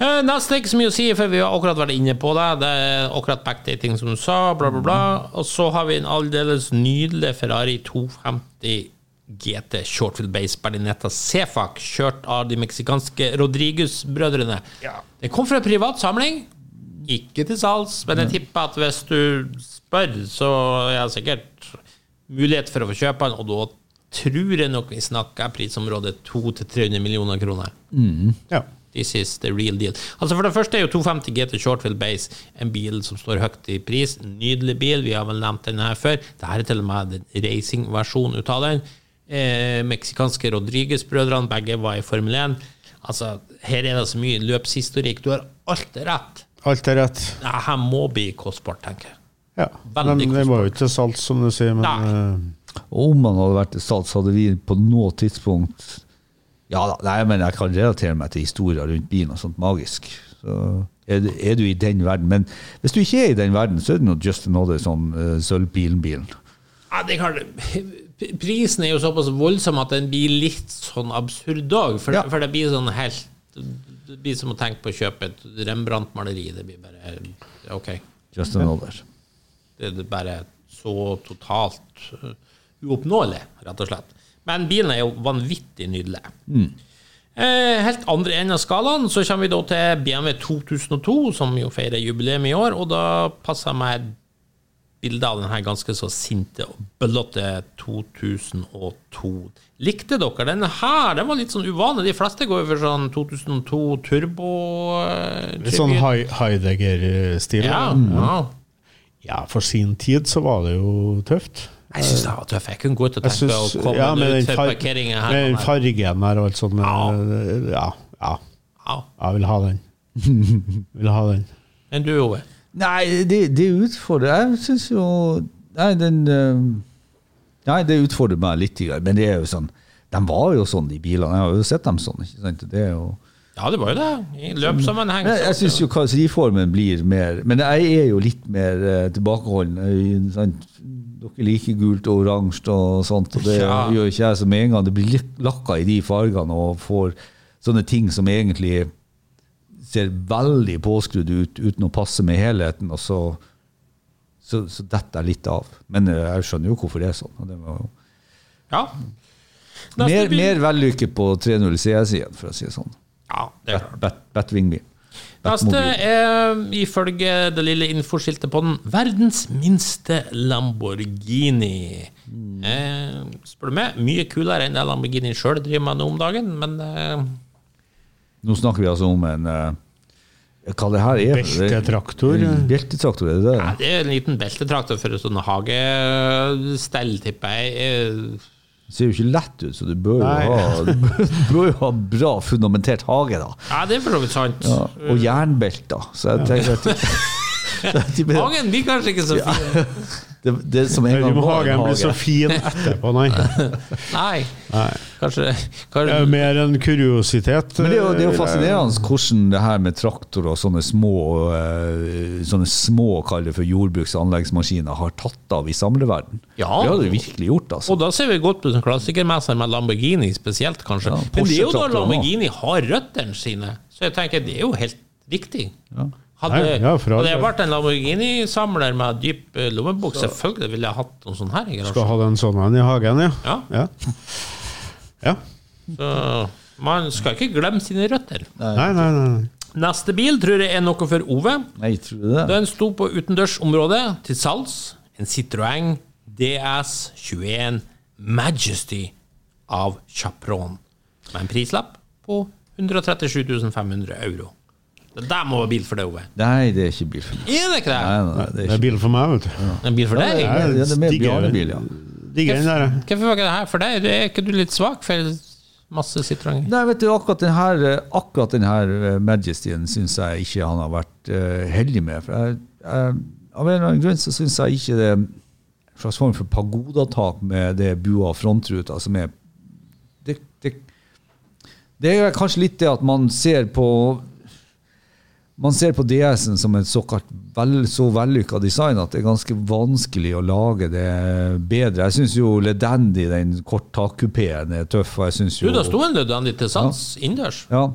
Eh, Nesten ikke så mye å si, for vi har akkurat vært inne på det. Det er akkurat backdating, som du sa. Bla, bla, bla. Og så har vi en aldeles nydelig Ferrari 250 GT Shortfield Base Berlinetta Cefac, kjørt av de meksikanske Rodriguez-brødrene. Det kom fra en privat samling. Ikke til salgs, men jeg tipper at hvis du spør, så er det sikkert mulighet for å få kjøpe den, og da tror jeg nok vi snakker prisområdet 200-300 millioner kroner. ja. This is the real deal. Altså For det første er jo 250 GT Shortfield Base en bil som står høyt i pris. Nydelig bil. Vi har vel nevnt den her før. Dette er til og med den racingversjonen ut av den. Eh, Meksikanske Rodriguez-brødrene, begge var i Formel 1. Altså, Her er det så mye løpshistorikk. Du har alt rett. Alt er rett. Det her må bli kostbart, tenker jeg. Ja. Veldig Men det var jo ikke til salgs, som du sier. Men eh, Om han hadde vært til salgs, hadde vi på noe tidspunkt Ja da, nei, men jeg kan relatere meg til historier rundt bilen og sånt magisk. Så er, du- er du i den verden. Men hvis du ikke er i den verden, så er det nå just another sånn uh, sølvbilen-bilen. Ja, det kan, prisen er jo såpass voldsom at den blir litt sånn absurd òg. For, Ja. for det blir sånn helt Det blir som å tenke på å kjøpe et Rembrandt-maleri. Det blir bare Ok. Just another. Det er bare så totalt uh, uoppnåelig, rett og slett. Men bilen er jo vanvittig nydelig. Mm. helt andre enden av skalaen så kommer vi da til BMW 2002, som jo feirer jubileum i år, og da passer jeg meg bilde av denne ganske så sinte og bøllete 2002. Likte dere denne her? Den var litt sånn uvanlig. De fleste går jo for sånn 2002 turbo. trykker. litt sånn Heidegger-stil. ja, Mm. ja. Ja, for sin tid så var det jo tøft. Jeg syns det var tøft. Jeg kunne godt tenkt meg å komme ja, ut til parkeringa her. med fargen her og alt sånt. eh, Ja, ja. Ja. Jeg vil ha den. vil ha den. Enn du, Ove? Nei, det, det utfordrer Jeg syns jo Nei, den eh, Nei, det utfordrer meg litt, men det er jo sånn De var jo sånn, de bilene. Jeg har jo sett dem sånn. ikke sant? Det er jo Ja, det var jo det. I løpssammenheng. Jeg, jeg syns jo karosseriformen blir mer Men jeg er jo litt mer eh, tilbakeholden. Sant? Dere liker gult og oransje og sånt, og det Ja. gjør ikke jeg. som en gang det blir litt lakka i de fargene og får sånne ting som egentlig ser veldig påskrudd ut uten å passe med helheten, og så, så, så detter jeg litt av. Men eh, jeg skjønner jo hvorfor det er sånn. Det var jo Ja. Mer, mer vellykket på 3.0 CS-siden, for å si det sånn. Ja, det er klart. Bat- Batwing-bil. Neste er ifølge det lille infoskiltet på den verdens minste Lamborghini. Mm. Eh, spør du meg, mye kulere enn det Lamborghini sjøl driver med nå om dagen, men eh, Nå snakker vi altså om en eh, Hva det her er? Beltetraktor. Beltetraktor, er det det? ja, det er en liten beltetraktor for sånn hagestell, tipper jeg. Det ser jo ikke lett ut, så du bør jo ha, du bør, du bør jo ha bra fundamentert hage, da. Ja, det er for så vidt sant. Ja, og jernbelter. Så jeg tenker at Hagen blir kanskje ikke så fin. det, det som en gang var en hagen blir så fin etterpå, nei. Nei, nei. kanskje, Det kanskje er mer en kuriositet. Men det er jo, det er jo fascinerende hvordan det her med traktor og sånne små eh, Sånne små kall det for jordbruks- og anleggsmaskiner har tatt av i samleverden. Ja. Det har det virkelig gjort, altså. Og da ser vi godt på sånn klassikermesser med Lamborghini spesielt, kanskje. Ja, Men det er jo da Lamborghini har røttene sine, så jeg tenker det er jo helt riktig. Hadde, Nei, ja, fra, hadde jeg vært en Lamborghini-samler med dyp eh, lommebok, selvfølgelig ville jeg hatt noen sånn her i Skal garasjen. ha den sånn en i hagen, ja. Ja, ja. Ja. så man skal ikke glemme sine røtter. Nei, nei, nei. Neste bil tror jeg er noe for Ove. Nei, tror du det? Den sto på utendørsområdet til salgs. En Citroën DS21 Majesty av Chapron. Med en prislapp på 137 500 euro. Det der må være bil for deg, Ove. Nei, det er ikke bil for meg. Er det ikke det? Nei, nei, det Det er er bil for meg, vet du. En bil for deg? Ja, det er mer Digger- Bjarne-bil, ja. Digger den der. Hvorfor var ikke det her for deg? Er ikke du litt svak for masse Citroën? Nei, vet du, akkurat den her, akkurat den her eh, Majestyen syns jeg ikke han har vært uh, heldig med. For jeg, jeg, av en eller annen grunn så syns jeg ikke det er en slags form for pagodatak med det bua frontruta som er det, det, det er kanskje litt det at man ser på man ser på DS-en som et såkalt vel, så vellykka design at det er ganske vanskelig å lage det bedre. Jeg syns jo Ledandy, den korttakkupeen, er tøff. og jeg synes Du, da sto en Ludandi til salgs innendørs. Ja,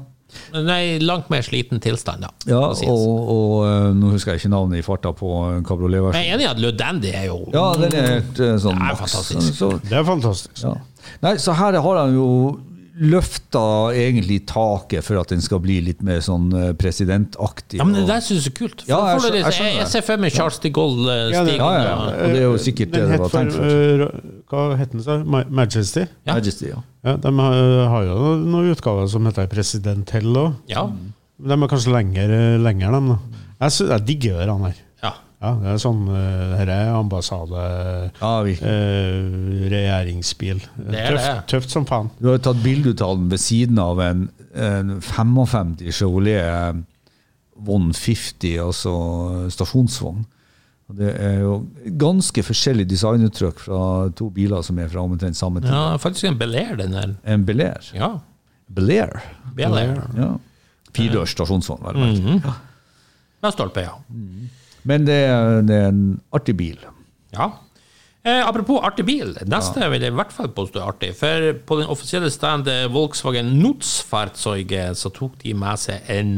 Nei, langt mer sliten tilstand, da. ja og, og eh, nå husker jeg ikke navnet i farta på Men jeg er enig i at Ludandi er jo Ja, den er helt eh, sånn Det er maks. fantastisk. Så, Det er fantastisk. ja. Nei, så her har han jo løfta egentlig taket for at den skal bli litt mer sånn eh, presidentaktig. Ja, men det der syns jeg er kult. For Ja, jeg du jeg skjønner jeg, ser for meg Charles de Gaulle eh, Ja, det-. Ja, ja, og- det er jo sikkert det Den det var tenkt for. øh, Hva het den? så? Majesty? Ja. Majesty, ja. Ja, de har, har jo noen utgaver som heter President Hell òg. Ja. De er kanskje lenger, lenger dem. Jeg, jeg digger den her. Ja. Det er sånn uh, Dette er ambassade... ja eh, regjeringsbil. Det er tøft, det. tøft som faen. Du har tatt bilde av den ved siden av en, en 55 Chevrolet eh, 150, altså stasjonsvogn. Det er jo ganske forskjellig designuttrykk fra to biler som er fra omtrent samme tid. ja, faktisk en Bel Air, den der. En Bel Air. Ja. Bel Air. Bel Air. Ja. Firedørs stasjonsvogn, vel. vel. Med stolpe, ja. Men det er, det er en artig bil. ja. Eh, apropos artig bil. Neste vil jeg i hvert fall påstå er artig. For på den offisielle standen Volkswagen Nutzfahrzeuge så tok de med seg en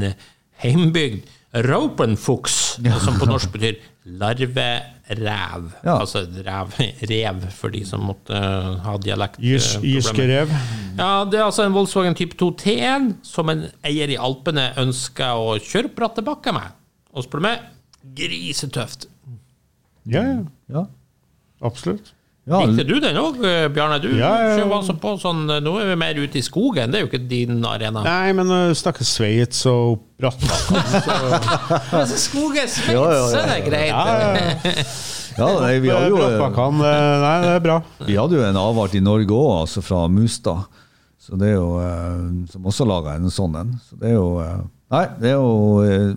heimbygd Raupenfuchs, som på norsk betyr larverev. Ja. Altså rev, rev, for de som måtte eh, ha dialekt. Jys, eh, jyske rev. Ja, det er altså en Volkswagen type 2 T1 som en eier i Alpene ønsker å kjøre bratte bakker med. Og spør du meg, grisetøft. Ja, ja. Ja. Absolutt. Ja, Likte du den òg, Bjarne? Du Ja, ja, ja. altså på sånn Nå er vi mer ute i skogen, det er jo ikke din arena. Nei, men uh, stakkars Sveits og Brattbakken Skog skogen, Sveits, Ja, ja, ja. er det greit. ja nei, vi, hadde jo, Nei, det er bra. vi hadde jo en avart i Norge òg, altså fra Mustad. Så det er jo, eh, som også laga en sånn en. Så det er jo eh, Nei, det er jo eh,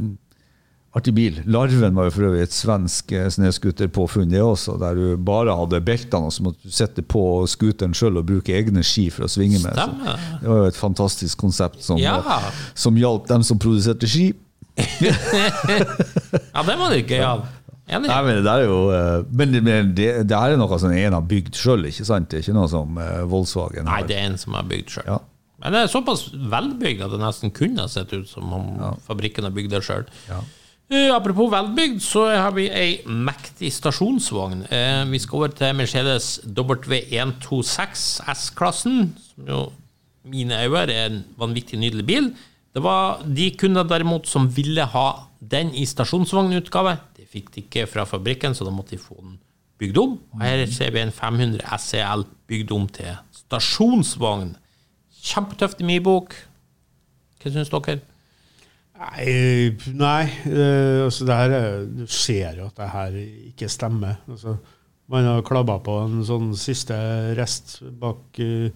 artig bil. Larven var jo for øvrig et svensk eh, snøscooterpåfunn, det også, der du bare hadde beltene, og så måtte du sette på scooteren sjøl og bruke egne ski for å svinge med. Så det var jo et fantastisk konsept som, Ja. eh, som hjalp dem som produserte ski. Ja, det var litt gøyal. Enig. Nei, men det er jo eh, Men det, det, det her er noe som en har bygd sjøl, ikke sant? Det er ikke noe som Volkswagen Volkswagen Nei, det er en som har bygd sjøl. Ja. Men det er såpass velbygd at det nesten kunne sett ut som om fabrikken har bygd det sjøl. Ja. Apropos velbygd, så har vi ei mektig stasjonsvogn. Eh, vi skal over til Mercedes W126 S-klassen, som jo mine øyne er en vanvittig nydelig bil. Det var de kunder derimot som ville ha den i stasjonsvognutgave. Det fikk de ikke fra fabrikken, så da måtte de få den bygd om. Og her ser vi en 500 SEL bygd om til stasjonsvogn. Kjempetøft i min bok. Hva syns dere? Nei, nei eh, altså det her er, Du ser jo at det her ikke stemmer. Altså, Man har klabba på en sånn siste rest bak uh,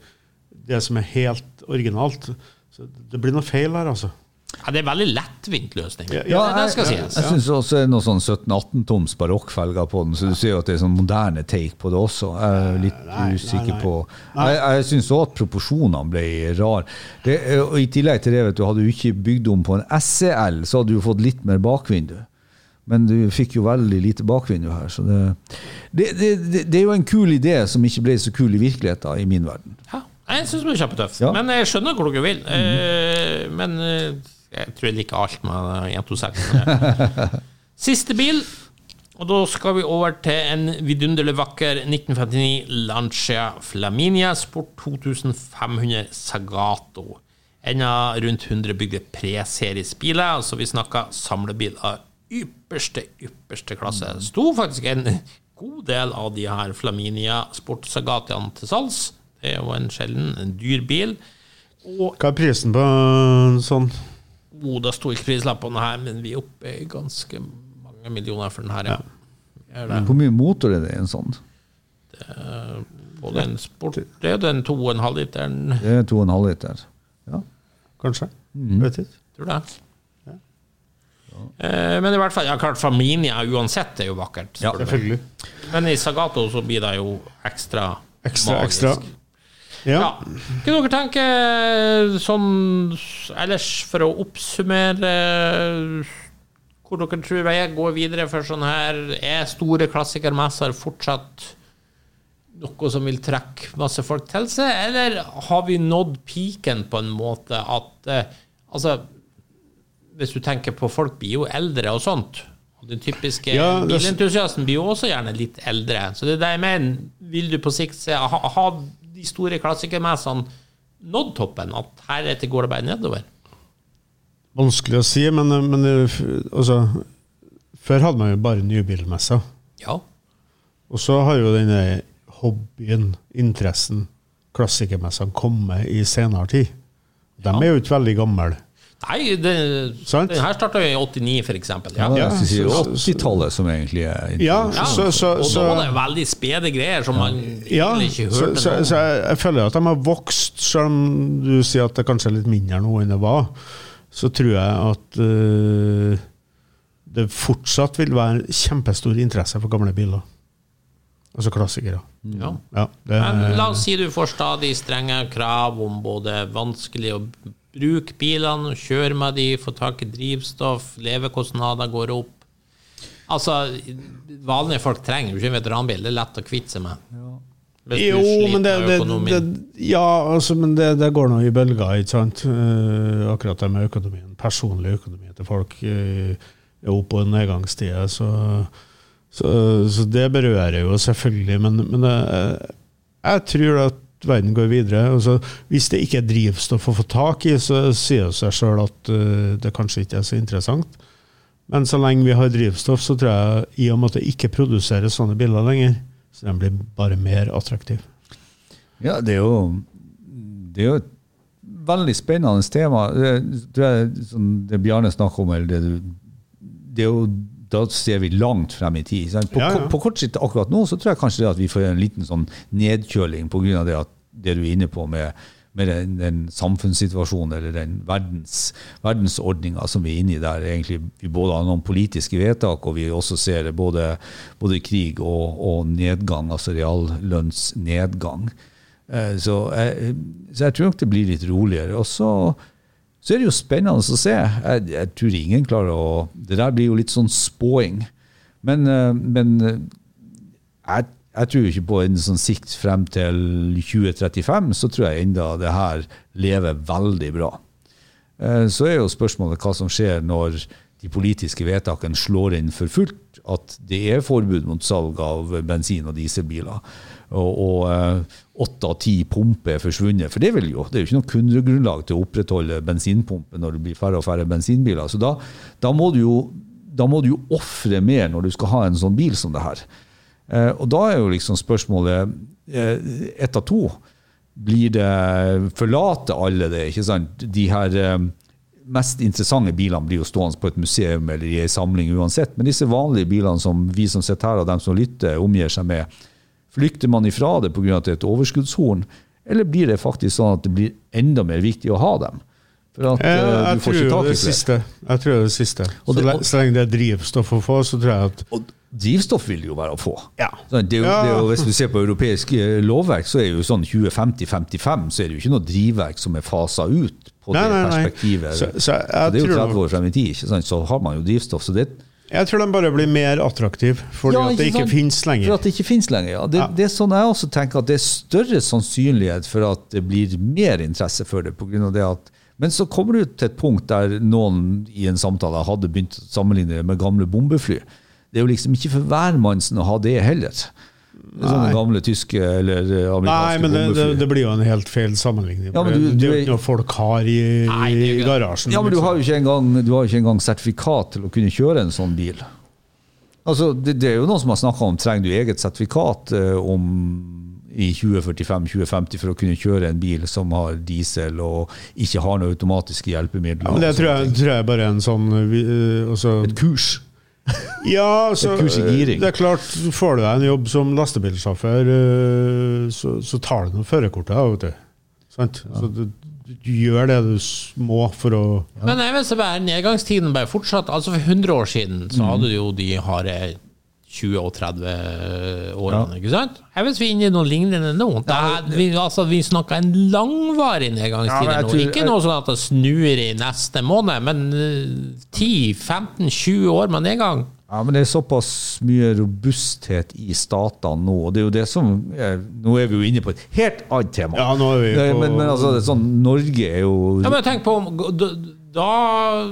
det som er helt originalt. Så det blir noe feil her, altså. Ja, det er veldig lettvint løsning. Ja, Ja, det, det skal jeg, sies. jeg syns også det er noen sånn 17-18-toms barokkfelger på den, så du ser jo at det er sånn moderne take på det også. Jeg er litt Nei, nei, usikker nei. på Jeg, jeg syns òg at proporsjonene ble rar. Det, og I tillegg til det, vet du, hadde du ikke bygd om på en SEL, så hadde du fått litt mer bakvindu. Men du fikk jo veldig lite bakvindu her. Så det, det, det, det, det er jo en kul idé som ikke ble så kul i virkeligheten, i min verden. Ja, jeg syns den er kjempetøff. Ja. Men jeg skjønner hvor dere vil. Eh, men eh, jeg tror jeg liker alt med 126. Siste bil. Og da skal vi over til en vidunderlig vakker 1959 Lancia Flaminia Sport 2500 Sagato. En av rundt 100 bygde preseriesbiler, altså vi snakker samlebil av ypperste, ypperste klasse. Det sto faktisk en god del av de her Flaminia Sport Sagatiene til salgs. Det er jo en sjelden en dyr bil. Og Hva er prisen på en sånn? Oh, det sto ikke prislapp på den her, men vi er oppe i ganske mange millioner for den her. Ja. Er. Hvor mye motor er det i en sånn? På den sport, det er den 2,5 literen, Det er 2,5 liter. Ja. Kanskje? Mm. Vet ikke. tror jeg. Eh, Men i hvert fall, ja, klart Familia uansett er jo vakkert. Ja. Selvfølgelig. Men i Sagato så blir det jo ekstra Ekstra, magisk. ekstra. Ja. Hva dere tenker sånn ellers for å oppsummere hvor dere tror jeg går videre for sånn her Er store klassikermesser fortsatt noe som vil trekke masse folk til seg, eller har vi nådd piken på en måte at eh, Altså, hvis du tenker på folk blir jo eldre og sånt. Og den typiske Ja, bilentusiasten blir jo også gjerne litt eldre. Så det er det jeg mener. Vil du på sikt se ha de store klassikermessene nådd toppen? At heretter går det bare nedover? Vanskelig å si, men, men altså Før hadde man jo bare nybilmesser. Ja. Og så har jo denne hobbyen, interessen, klassikermessene kommet i senere tid. De er jo ikke veldig gamle. Nei, det, Sant? den her starta jo i 89, for eksempel. Ja. Ja, si 80-tallet som egentlig er Ja, så, så, og da var det veldig spede greier som man ja, egentlig ikke hørte så, noe om. så jeg, jeg føler at de har vokst, selv om du sier at det kanskje er litt mindre nå enn det var. Så tror jeg at uh, det fortsatt vil være kjempestor interesse for gamle biler. Altså klassikere. Ja. Ja, det, Men la oss si du får stadig strenge krav om både vanskelig å bruke bilene, kjøre med de, få tak i drivstoff, levekostnader går opp. Altså, vanlige folk trenger jo ikke en veteranbil, det er lett å kvitte seg med. Hvis Jo, men det, det, det, ja, altså, men det, det går nå i bølger, ikke sant? Uh, akkurat det med økonomien. Personlig økonomi til folk uh, er opp- og nedgangstider. Så, så, så det berører jo selvfølgelig. Men, men uh, jeg tror at verden går videre. Altså, hvis det ikke er drivstoff å få tak i, så sier det seg sjøl at uh, det kanskje ikke er så interessant. Men så lenge vi har drivstoff, så tror jeg, i og med at det ikke produseres sånne biler lenger, så den blir bare mer attraktiv. Ja, det er jo Det er jo et veldig spennende tema. Det, det, som det Bjarne snakker om, eller det det er jo, Da ser vi langt frem i tid. På, Ja, ja. på kort sikt akkurat nå så tror jeg kanskje det at vi får en liten sånn nedkjøling pga. det at det du er inne på med, med den, den samfunnssituasjonen eller den verdens, verdensordninga som vi er inne i der. egentlig Vi både har noen politiske vedtak, og vi også ser både, både krig og, og nedgang, altså reallønnsnedgang. Eh, Så jeg, så jeg tror nok det blir litt roligere. Og så, så er det jo spennende å se. Jeg, jeg tror ingen klarer å Det der blir jo litt sånn spåing. Men, eh, men eh, jeg, jeg tror ikke på en sånn sikt frem til 2035, så tror jeg enda det her lever veldig bra. Eh, Så er jo spørsmålet hva som skjer når de politiske vedtakene slår inn for fullt. At det er forbud mot salg av bensin- og dieselbiler. Og, og eh, åtte av ti pumper er forsvunnet. For det, vil jo, det er jo ikke noe kundegrunnlag til å opprettholde bensinpumper når det blir færre og færre bensinbiler. Så da, da må du jo da jo ofre mer når du skal ha en sånn bil som det her. Eh, og da er jo liksom spørsmålet eh, ett av to. Blir det Forlater alle det? ikke sant? De her mest interessante bilene blir jo stående på et museum eller i ei samling uansett. Men disse vanlige bilene som vi som sitter her og dem som lytter, omgir seg med, flykter man ifra det pga. at det er et overskuddshorn, eller blir det faktisk sånn at det blir enda mer viktig å ha dem? For at Jeg, eh, jeg du får ikke tak i det flere. Jeg tror det siste. Og det- og, så lenge det er drivstoff å få, så tror jeg at Og drivstoff vil det jo være å få. Ja. Sånn, Det er det er jo, hvis du ser på europeisk eh, lovverk, så er det jo sånn 2050-55 så er det jo ikke noe drivverk som er fasa ut på Nei, det nei, nei. perspektivet. Så- så jeg Så det er jo 30 år frem i tid, så har man jo drivstoff. Så det, Jeg tror de bare blir mer attraktive fordi Ja, at det ikke sant? finnes For at det ikke finnes lenger, ja. Det, Ja. det er sånn jeg også tenker at det er større sannsynlighet for at det blir mer interesse for det. På grunn av det at, men så kommer du til et punkt der noen i en samtale hadde begynt å sammenligne det med gamle bombefly. Det er jo liksom ikke for hvermannsen å ha det heller. Sånne Nei. gamle tyske eller eh, amerikanske Nei, men det, det, det blir jo en helt feil sammenligning. Ja, du- det, er jo ikke noe folk har i, Nei, i garasjen. Ja, men du liksom. har jo ikke engang, du har jo ikke engang sertifikat til å kunne kjøre en sånn bil. Altså, det, det er jo noen som har snakka om trenger du eget sertifikat eh, om i 2045-2050 for å kunne kjøre en bil som har diesel og ikke har noen automatiske hjelpemidler. ja, men det tror jeg, tror jeg bare er en sånn uh, øh, altså, Et kurs. Ja, så, det er klart, får du deg en jobb som lastebilsjåfør, øh, så, så tar du noen førerkortet, vet du. Sant? Så du, du gjør det du må for å Men jeg vil si nedgangstiden bare fortsatt. Altså For 100 år siden så hadde du jo de harde 20- og 30-årene, ikke sant? Jeg vet vi er inne i noe lignende nå. Det er, vi, altså, vi snakker en langvarig nedgangstid Ja, nå. tror- Ikke noe sånn at det snur i neste måned, men eh, 10-15-20 år med nedgang. Ja, men det er såpass mye robusthet i statene nå. og det er jo det som er, Nå er vi jo inne på et helt annet tema. Ja, nå er vi Det- på men, men altså, det er sånn, Norge er jo Ja, men tenk på Da, da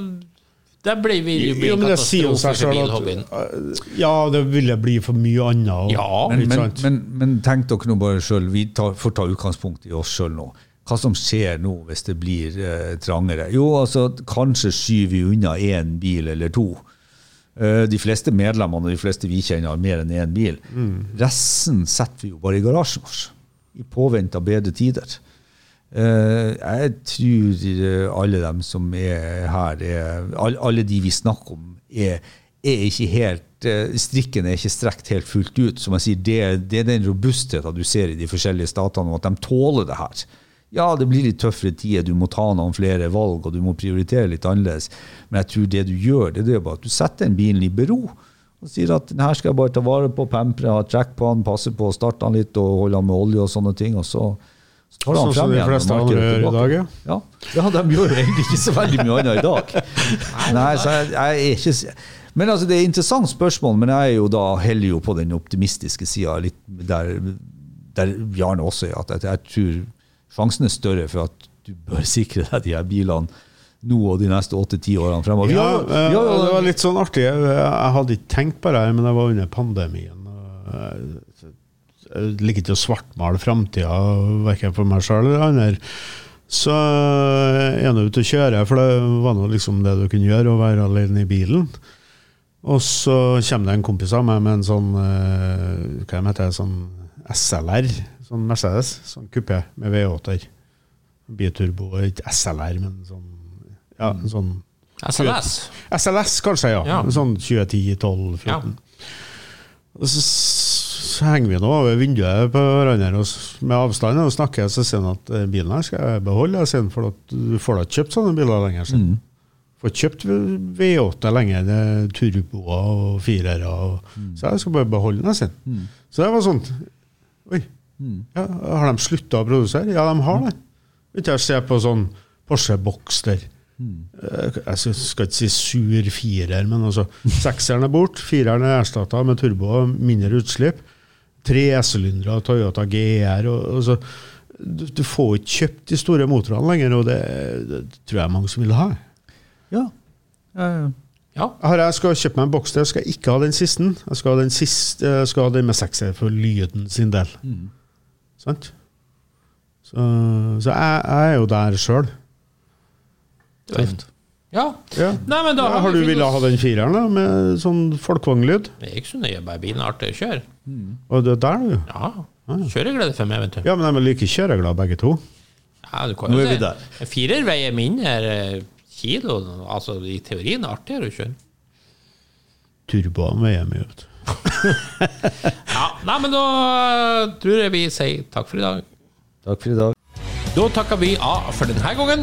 det blir, vil jo bli Jo, det sier jo katastrofe seg for bilhobbyen. at øh, Ja, det ville bli for mye annet. og- Ja, Men, men, men, men tenk dere nå bare sjøl, vi tar, får ta utgangspunkt i oss sjøl nå. Hva som skjer nå hvis det blir eh, trangere? Jo, altså kanskje skyver vi unna én bil eller to. Eh, de fleste medlemmene og de fleste vi kjenner har mer enn én bil. Resten setter vi jo bare i garasjen vår, i påvente av bedre tider. Eh, jeg tror eh, alle dem som er her, er, all- alle de vi snakker om, er, er ikke helt eh, Strikken er ikke strekt helt fullt ut. Som jeg sier, det, det er den robustheten du ser i de forskjellige statene, og at de tåler det her. Ja, det blir litt tøffere tider, du må ta noen flere valg, og du må prioritere litt annerledes. Men jeg tror det du gjør, det er bare at du setter den bilen i bero. Og sier at den her skal jeg bare ta vare på, pampre, ha trekk på den, passe på å starte den litt og holde den med olje og sånne ting. og så Sånn som de fleste andre gjør i dag, ja. Ja, ja de gjør jo egentlig ikke så veldig mye annet i dag. Nei, så jeg, jeg er ikke Men altså, Det er et interessant spørsmål, men jeg er jo da heller jo på den optimistiske sida, der, der Bjarne også er. At jeg, tror sjansen er større for at du bør sikre deg de her bilene nå og de neste åtte-ti årene fremover. Ja, Ja, ja, eh, det var litt sånn artig. Jeg, jeg hadde ikke tenkt på det, men jeg var under pandemien. Jeg, liker ikke å svartmale framtida, verken for meg sjøl eller andre. Så jeg er nå ute og kjører, for det var nå liksom det du kunne gjøre, å være alene i bilen. Og så kommer det en kompis av meg med en sånn eh, Hva heter det? Sånn SLR. Sånn Mercedes. Sånn kupé med V8-er. Biturbo. Ikke SLR, men sånn Ja, en sånn SLS. SLS, kanskje, ja. Ja. Sånn 2010, 12, 14. Og så, så henger vi nå over vinduet på hverandre og med avstand og snakker, så sier han at eh, bilen her skal jeg beholde. Jeg sier for at du får da kjøpt sånne biler lenger. Siden. han. Får kjøpt V8 lenger, det er turboer og firere. mm. Så jeg skal bare beholde den, Sin. han. Så det var sånn Oi, ja, har de slutta å produsere? Ja, de har det. Ikke jeg ser på sånn Porsche Boxster. Eh, Jeg skal- skal ikke si sur firer, men altså sekseren er bort, fireren er erstatta med turbo og mindre utslipp. Tre S-sylindere, Toyota GR og, og så, du, du får ikke kjøpt de store motorene lenger, og det, det tror jeg mange som vil ha. Ja. Uh, Ja. Har jeg skal kjøpe meg en Boxster, skal jeg ikke ha den siste. Jeg skal ha den siste, jeg skal ha den med sekser for lyden sin del. Sant? Så, så jeg, jeg er jo der sjøl. Tøft. Ja. Ja. Nei, men da Ja, har du villet ha den fireren da, med sånn folkevognlyd? Det er ikke så nøye, bare bilen er artig å kjøre. Og det er der, du. Ja. Kjøreglede for meg, vet du. Ja, men de er like kjøreglade begge to. Ja, du kan Nå er vi der. En firer veier mindre eh, kilo. Altså, i teorien er det artigere å kjøre. Turboen veier mye, vet du. Ja, nei, men da eh, tror jeg vi sier takk for i dag. Takk for i dag. Da takker vi A for denne gangen.